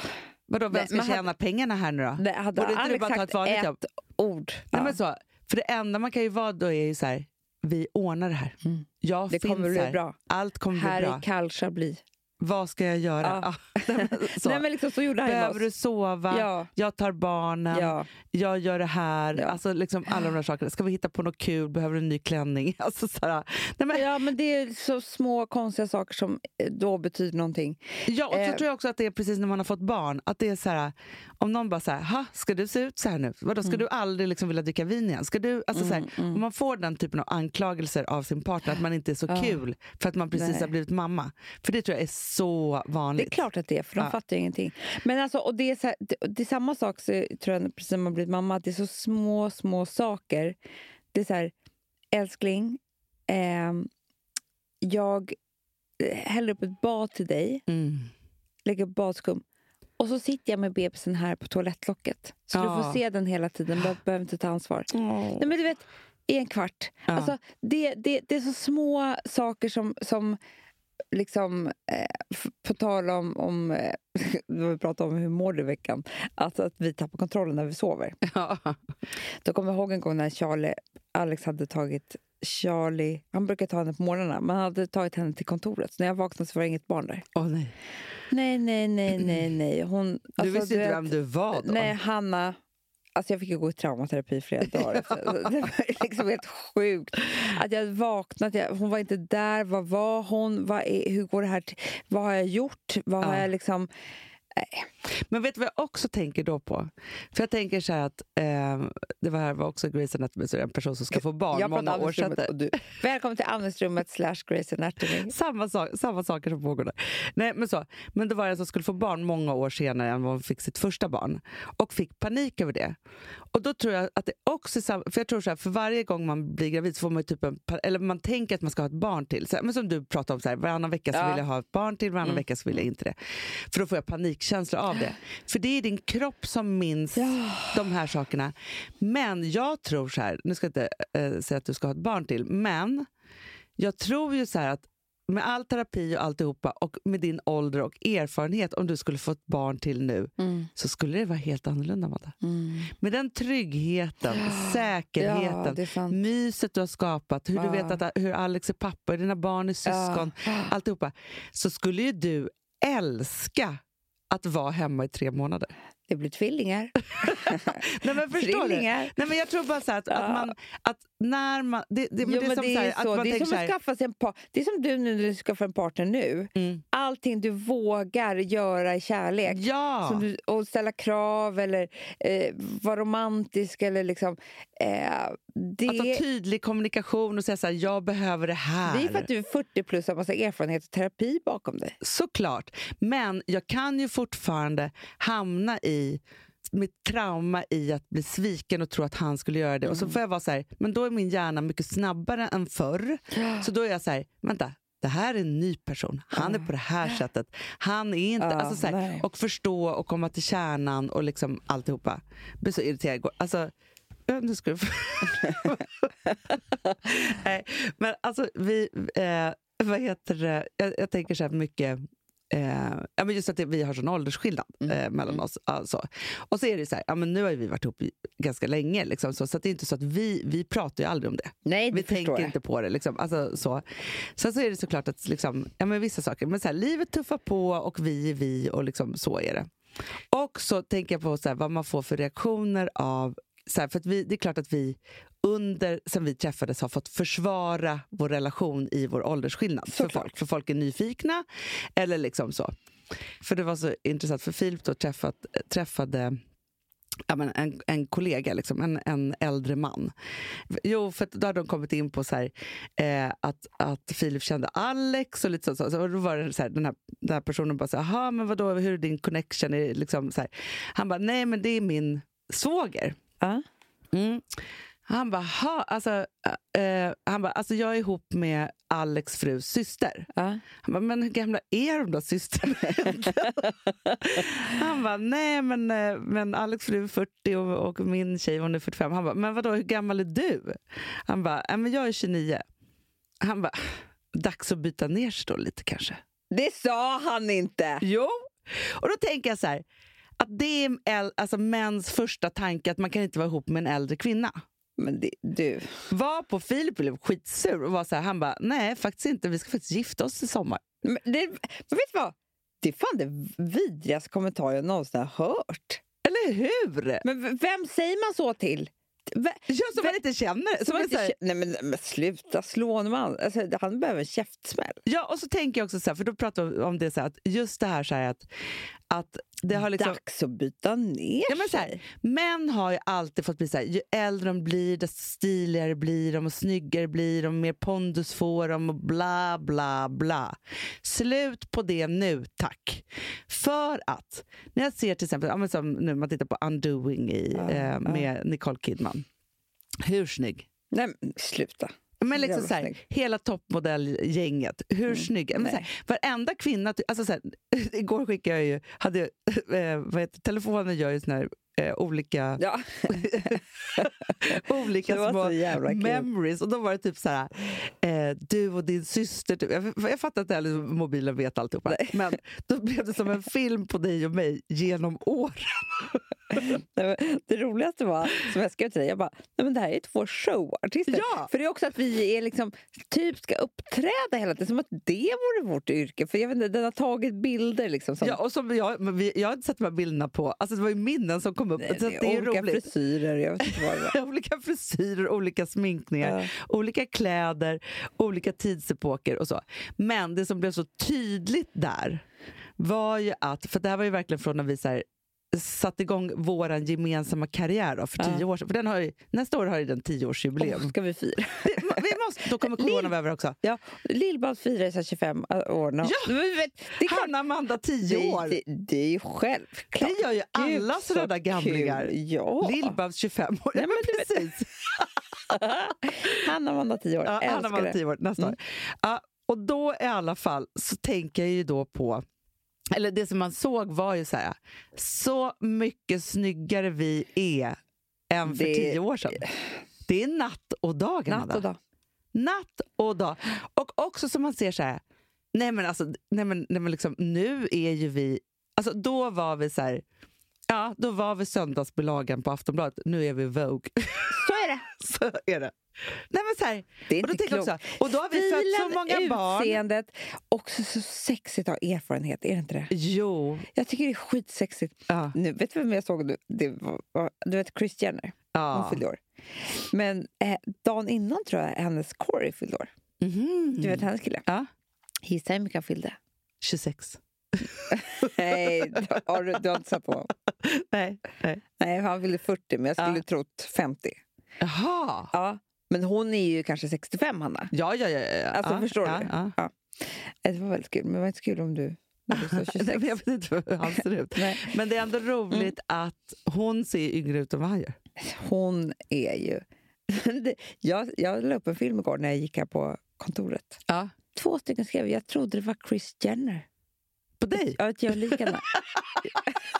Vadå, vem Nej, ska men hade- tjäna pengarna här nu då? Det hade Borde inte du bara ta ett vanligt ett jobb? ord. Nej, ja. men så, för det enda man kan ju vara då är ju så här, vi ordnar det här. Mm. Jag Det finns kommer bli här. bra. Allt kommer Här bli bra. i Kalshabli. Vad ska jag göra? Ja. <laughs> Men <laughs> så. Nej, men liksom så gjorde han Behöver du sova? Ja. Jag tar barnen. Ja. Jag gör det här. Alltså liksom alla de där sakerna. Ska vi hitta på något kul? Behöver du en ny klänning? <laughs> Alltså så här, nej, men, ja, men det är så små konstiga saker som eh, då betyder någonting. Ja, och så Eh. tror jag också att det är precis när man har fått barn. Att det är så här, om någon bara säger, ha, ska du se ut så här nu? Vadå, ska du aldrig liksom vilja dricka vin igen? Ska du, alltså så här, Om man får den typen av anklagelser av sin partner, att man inte är så kul för att man precis Nej. har blivit mamma. För det tror jag är så Det vanligt. är klart att det är, för de Ja. fattar ju ingenting. Men alltså, och det, är så här, det, det är samma sak så tror jag, precis när man blivit mamma, att det är så små, små saker. Det är så här, älskling, ehm, jag eh, häller upp ett bad till dig, Mm. lägger upp badskum. Och så sitter jag med bebisen här på toalettlocket. Så Ja. du får se den hela tiden, du behöver inte ta ansvar. Nej, men du vet, i en kvart. Ja. Alltså, det, det, det är så små saker som, som liksom, eh, på tal om, om eh, <laughs> vi pratade om hur mår du i veckan, alltså att vi tappar kontrollen när vi sover. <laughs> Ja. Då kommer jag ihåg en gång när Charlie, Alex hade tagit Charlie, han brukar ta henne på morgnarna, men han hade tagit henne till kontoret. Så när jag vaknade så var det inget barn där. Åh, nej. Nej, nej, nej, nej, nej. Hon, Du alltså, visste inte vem du var då? Nej, Hanna. Alltså jag fick ju gå i traumaterapi i flera <laughs> dagar. efter. Det var liksom helt sjukt. Att jag hade vaknat, jag, hon var inte där. Vad var hon? Vad är, hur går det här till? Vad har jag gjort? Vad har Ja. jag liksom... Men vet du vad jag också tänker då på? För jag tänker så här att eh, det var här var också Grey's Anatomy, så en person som ska få barn jag många år du. Välkommen till andningsrummet slash Grey's Anatomy. <laughs> Samma, sak, samma saker som pågår där. Nej, men, så. men det var en som skulle få barn många år senare än vad hon fick sitt första barn. Och fick panik över det. Och då tror jag att det också är samma, för jag tror så här, för varje gång man blir gravid så får man typ en, eller man tänker att man ska ha ett barn till. Så, här, men som du pratade om, så här, varannan vecka så Ja. vill jag ha ett barn till, varannan vecka så vill jag inte det. För då får jag panikkänslor av det. För det är din kropp som minns de här sakerna. Men jag tror så här, nu ska jag inte eh, säga att du ska ha ett barn till, men jag tror ju så här att med all terapi och alltihopa och med din ålder och erfarenhet, om du skulle få ett barn till nu, så skulle det vara helt annorlunda, Amanda. Med den tryggheten, Ja, säkerheten, sant. myset du har skapat, hur du Ja. vet att, hur Alex är pappa, dina barn är syskon, alltihopa, så skulle ju du älska att vara hemma i tre månader. Det blir tvillingar. <laughs> Nej, men förstår du? Nej, men jag tror bara så att, att man... Att när man det, det, Jo, det är som det så är att så. man Det är som så att skaffa sig en par. Det är som du nu när du skaffar en partner nu. mm, Allting du vågar göra i kärlek. Ja! Du, och ställa krav eller eh, vara romantisk eller liksom... Eh, det, Att ha tydlig kommunikation och säga så här, jag behöver det här. det är för att du är 40 plus och har massa erfarenhet och terapi bakom dig. Såklart. Men jag kan ju fortfarande hamna i mitt trauma i att bli sviken och tro att han skulle göra det. Och så Mm. får jag vara så här, men då är min hjärna mycket snabbare än förr. Så då är jag så här, vänta, det här är en ny person. Han är på det här sättet. Han är inte... Ja, alltså så här, och förstå och komma till kärnan och liksom alltihopa. Jag blir så irriterad. Alltså, nu ska du... <laughs> Nej, men alltså vi... Eh, vad heter det? Jag, jag tänker så här mycket... Eh, ja, men just att det, vi har sån åldersskillnad Mm. eh, mellan oss. Alltså. Och så är det så här, ja, men nu har vi varit ihop ganska länge, liksom, så, så att det är inte så att vi, vi pratar ju aldrig om det. Nej, Vi det förstår tänker jag. inte på det. Liksom. Alltså, så. Sen så är det såklart att liksom, ja, men vissa saker, men så här, livet tuffar på och vi är vi och liksom, så är det. Och så tänker jag på så här, vad man får för reaktioner av så här, för att vi, det är klart att vi under, sen vi träffades har fått försvara vår relation i vår åldersskillnad för folk. För folk är nyfikna. Eller liksom så. För det var så intressant, för Filip då träffat, träffade ja, men en, en kollega, liksom, en, en äldre man. Jo, för då hade de kommit in på så här, eh, att, att Filip kände Alex och lite så. så och då var det så här, den, här, den här personen bara så här, "Jaha, men vadå, hur är din connection? Är liksom så här. Han bara, nej men det är min svåger. Ja. Mm. Han bara, ha, alltså, eh, han bara, alltså jag är ihop med Alex frus syster. Ja. Han bara, men hur gamla är de då systrarna? <laughs> Han bara, nej men, eh, men Alex fru är 40 och, och min tjej hon är 45. Han bara, men vadå hur gammal är du? Han bara, "Nej, men jag är 29. Han bara, dags att byta ner sig då lite kanske. Det sa han inte! Jo, och då tänker jag så här, att det är alltså mäns första tanke att man kan inte vara ihop med en äldre kvinna. Men det, du, Var på Filip blev skitsur och var så här, han bara, nej faktiskt inte, vi ska faktiskt gifta oss i sommar. men, det, men vet du vad? Det är fan det vidrigaste kommentar jag någonsin har hört. Eller hur? Men vem säger man så till? V- Ja, som man inte känner. Som är inte, här, nej, men, men sluta slå honom. Alltså, han behöver en käftsmäll. ja, och så tänker jag också så här, för då pratar vi om det så här, att just det här, så här att, att det har liksom... Dags att byta ner Ja, men så här, män har ju alltid fått bli så här, ju äldre de blir desto stiligare blir de och snyggare blir de, mer pondus får de och bla bla bla. Slut på det nu, tack. För att, när jag ser till exempel, ja, som nu man tittar på Undoing i, Ja, eh, ja. med Nicole Kidman. Hur snygg? Nej, sluta. Men liksom så här, hela toppmodellgänget, hur Mm, snygga? Men så här, varenda kvinna... Alltså så här, <laughs> igår skickade jag ju... Hade, <laughs> eh, vad heter, telefonen gör ju såna här eh, olika, Ja. <laughs> olika små memories. Och då var det typ så här, eh, du och din syster. Typ. Jag, jag fattar inte heller mobilen vet alltihopa. Men då blev det som en film på dig och mig genom åren. <laughs> Det roligaste var, som jag skrev till dig, jag bara, nej men det här är två showartister. Ja. För det är också att vi är liksom, typ ska uppträda hela tiden, som att det vore vårt yrke. För jag vet inte, den har tagit bilder liksom. Som, Ja, och som jag, vi, jag har inte sett de här bilderna på... Alltså det var ju minnen som kom upp. Nej, så det det är olika roligt. frisyrer, jag vet inte vad det var. <laughs> olika frisyrer, olika sminkningar, Ja. olika kläder, olika tidsepoker och så. Men det som blev så tydligt där var ju att, för det här var ju verkligen från när vi så här, satte igång vår gemensamma karriär då, för Ja. tio år sedan. För den har ju, nästa år har ju den tioårsjubileum. Åh, ska vi fira? Vi måste, då kommer <laughs> corona vara över också. Ja, Lill-Babs firar sig 25 år nu. Ja! Det är Hanna Amanda, tio år. det, det, är ju självklart. Det gör ju alla sådana gamlingar. Ja. Lill-Babs 25 år. Nej, Ja, men precis. <laughs> Hanna Amanda 10 år. Ja, Hanna det. tio år nästa Mm. år. Ja, och då i alla fall så tänker jag ju då på eller det som man såg var ju så här, så mycket snyggare vi är än för Det- tio år sedan. Det är natt och dag, Natt och dag. Natt och dag. Och också som man ser så här, nej men alltså, nej men, nej men liksom, nu är ju vi, alltså då var vi så här, ja då var vi söndagsbilagan på Aftonbladet, nu är vi Vogue. <laughs> Det. <laughs> så är det. Nej men så här, Det är och, då inte tänker jag klokt. också, och då har vi fött så många barn. utseendet, också så sexigt att ha erfarenhet. Är det inte det? Jo. Jag tycker det är skitsexigt. Ja. Nu, vet du vem jag såg nu? Det var, du vet Kris Jenner? Hon ja. fyllde år. Men eh, dagen innan tror jag hennes Corey fyllde år. Mhm. Du vet hennes kille? Ja. Gissa hur mycket han fyllde? 26. Nej, har du, du har inte sett på honom? <laughs> Nej. Nej. Nej, han fyllde 40, men jag skulle Ja. trott 50. Jaha. Ja. Men hon är ju kanske 65, Hanna. Ja, ja, ja. ja. Alltså, ja, förstår ja, du? Ja. Ja. Eh, Det var väldigt kul, men det var inte kul om du... när du sa 26. <laughs> Nej, men jag vet inte hur han ser ut. Men det är ändå roligt att hon ser yngre ut än vad han gör. Hon är ju... <laughs> Jag, jag la upp en film igår när jag gick här på kontoret. Ja. Två stycken skrev jag trodde det var Chris Jenner. På dig? Ja, att jag är lik henne. <laughs>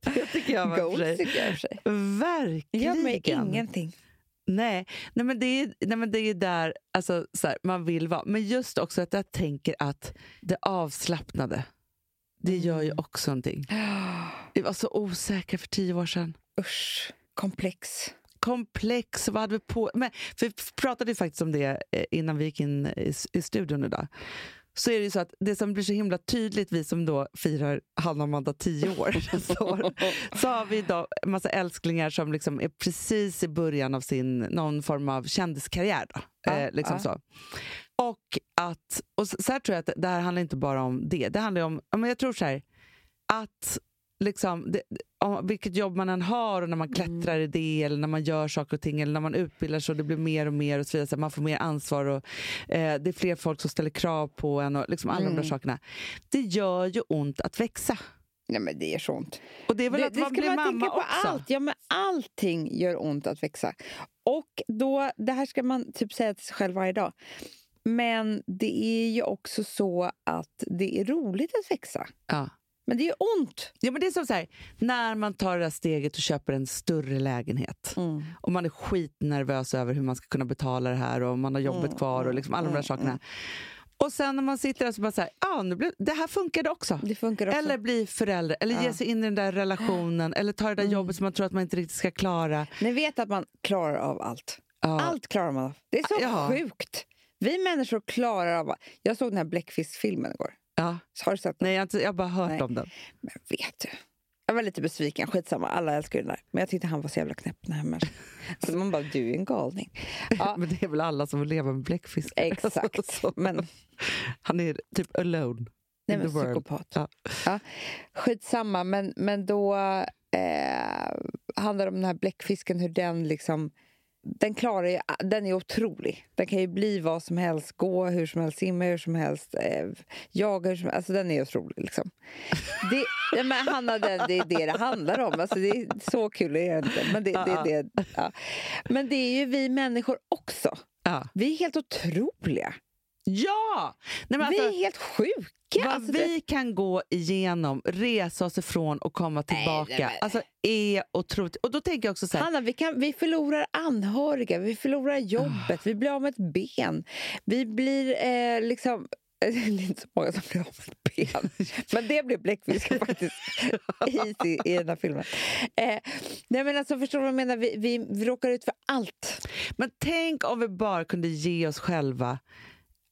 Det tycker jag var för Goals sig. tycker jag för sig. Verkligen. Ingenting. Nej, nej, men det är, nej, men det är där alltså, så här, man vill vara. Men just också att jag tänker att det avslappnade, det gör ju också någonting. Vi var så osäkra för tio år sedan. Usch, komplex. Komplex, vad hade vi på... Men, för vi pratade ju faktiskt om det eh, innan vi gick in i, i studion idag. Så är det ju så att det som blir så himla tydligt, vi som då firar Hanna och Amanda tio år, <laughs> så, så har vi idag en massa älsklingar som liksom är precis i början av sin någon form av kändiskarriär. Då. Ja, eh, liksom ja. så. Och att, och så här tror jag att det här handlar inte bara om det. Det handlar om, men jag tror så här, att liksom, det, om, vilket jobb man än har och när man klättrar i det eller när man gör saker och ting eller när man utbildar sig och det blir mer och mer och så vidare, så man får mer ansvar och eh, det är fler folk som ställer krav på en och liksom alla de där Mm. sakerna. Det gör ju ont att växa. Nej, men det gör så ont. Och det är väl det, att det man blir man mamma på också? allt. Ja, men allting gör ont att växa. Och då, det här ska man typ säga till sig själv varje dag. Men det är ju också så att det är roligt att växa. Ja. Men det gör ont. Ja, men det är som så här, när man tar det här steget och köper en större lägenhet och man är skitnervös över hur man ska kunna betala det här och man har jobbet Mm, kvar och liksom alla de där sakerna. Och sen när man sitter där så bara så här, ja, nu blev, det här funkade också. Det funkar också. Eller bli förälder, eller ge sig in i den där relationen, eller ta det där Mm. jobbet som man tror att man inte riktigt ska klara. Ni vet att man klarar av allt. Ja. Allt klarar man av. Det är så Ja. sjukt. Vi människor klarar av... Jag såg den här Bläckfisk-filmen igår. Ja. Har du sett den? Nej, jag har, inte, jag har bara hört Nej. om den. Men vet du. Jag var lite besviken. Skitsamma, alla älskar där. Men jag tyckte han var så jävla knäpp, den här människan. <laughs> Så man bara, du är en galning. Ja, <laughs> Men det är väl alla som vill leva med bläckfisk. exakt. <laughs> Så- Men, Han är typ alone nej, men psykopat. Ja. Ja, skitsamma, men, men då eh, handlar det om den här bläckfisken, hur den liksom... Den klarar ju, den är otrolig. Den kan ju bli vad som helst, gå hur som helst, simma hur som helst, eh, jaga hur som helst. Alltså den är otrolig. Liksom. Det, ja, men Hanna, det, det är det det handlar om. Alltså, det är så kul är det inte. Men det, det, det, ja. Men det är ju vi människor också. Vi är helt otroliga. Ja! Nej, vi alltså, är helt sjuka. vad Alltså, det- vi kan gå igenom, resa oss ifrån och komma tillbaka, nej, men- alltså är otroligt. Och då tänker jag också så här, Hanna, vi, kan, vi förlorar anhöriga, vi förlorar jobbet, vi blir av med ett ben. Vi blir eh, liksom... <laughs> Det är inte så många som blir av med ett ben. <laughs> Men det blir bläckfisk faktiskt <laughs> i, i, i den här filmen. Eh, nej men alltså, förstår du vad jag menar? Vi, vi, vi råkar ut för allt. men tänk om vi bara kunde ge oss själva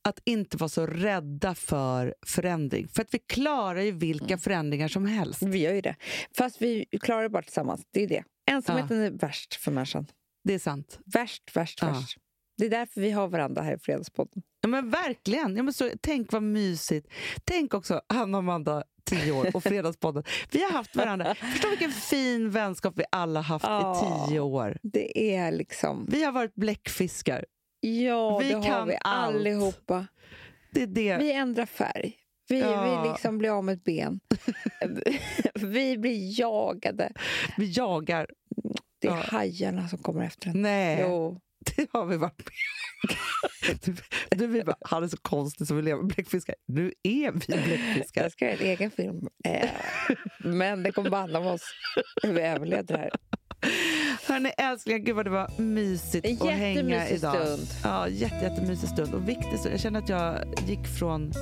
att inte vara så rädda för förändring. För att vi klarar ju vilka Mm. förändringar som helst. Vi gör ju det. Fast vi klarar det bara tillsammans. Det är det. Ensamheten är värst för människan. Det är sant. Värst, värst, Ja. värst. Det är därför vi har varandra här i Fredagspodden. Ja, men verkligen. Ja, men så, tänk vad mysigt. Tänk också Hanna och Amanda, tio år, och <laughs> Fredagspodden. Vi har haft varandra. Förstå vilken fin vänskap vi alla haft Ja. i tio år. Det är liksom... Vi har varit bläckfiskar. Ja, Vi det har vi allt. allihopa. Det är det. Vi ändrar färg. Vi, Ja. vi liksom blir av med ett ben. <laughs> vi blir jagade. Vi jagar. Det är Ja. hajarna som kommer efter en. Nej, Jo. <laughs> det har vi varit med du, <laughs> du, vi bara, Han är så konstig som vi lever med bläckfiskar. Nu är vi bläckfiskar. Jag ska göra en egen film. Eh, men det kommer bara handla om oss. Hur vi överlevde det här. Hörni älsklingar, gud vad det var mysigt att hänga idag. stund. Ja, jätte, jättemysig stund. Och viktig stund. Jag känner att jag gick från,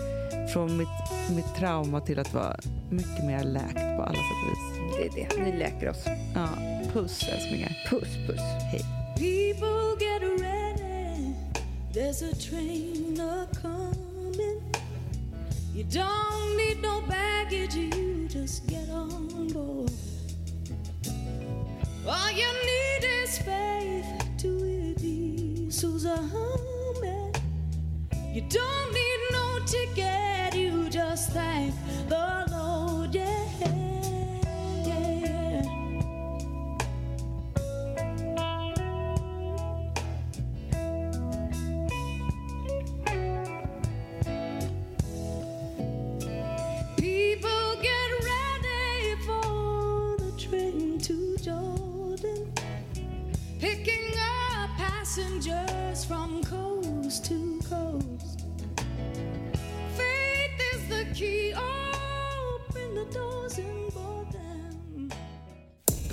från mitt, mitt trauma till att vara mycket mer läkt på alla sätt och vis. Det är det. Ni läker oss. Ja, puss älsklingar. Puss, puss. People get ready. There's a train a coming. You don't need no baggage, you just get on board. All you need is faith to a humming. You don't need no ticket, you just thank the passengers from coast to coast. Faith is the key.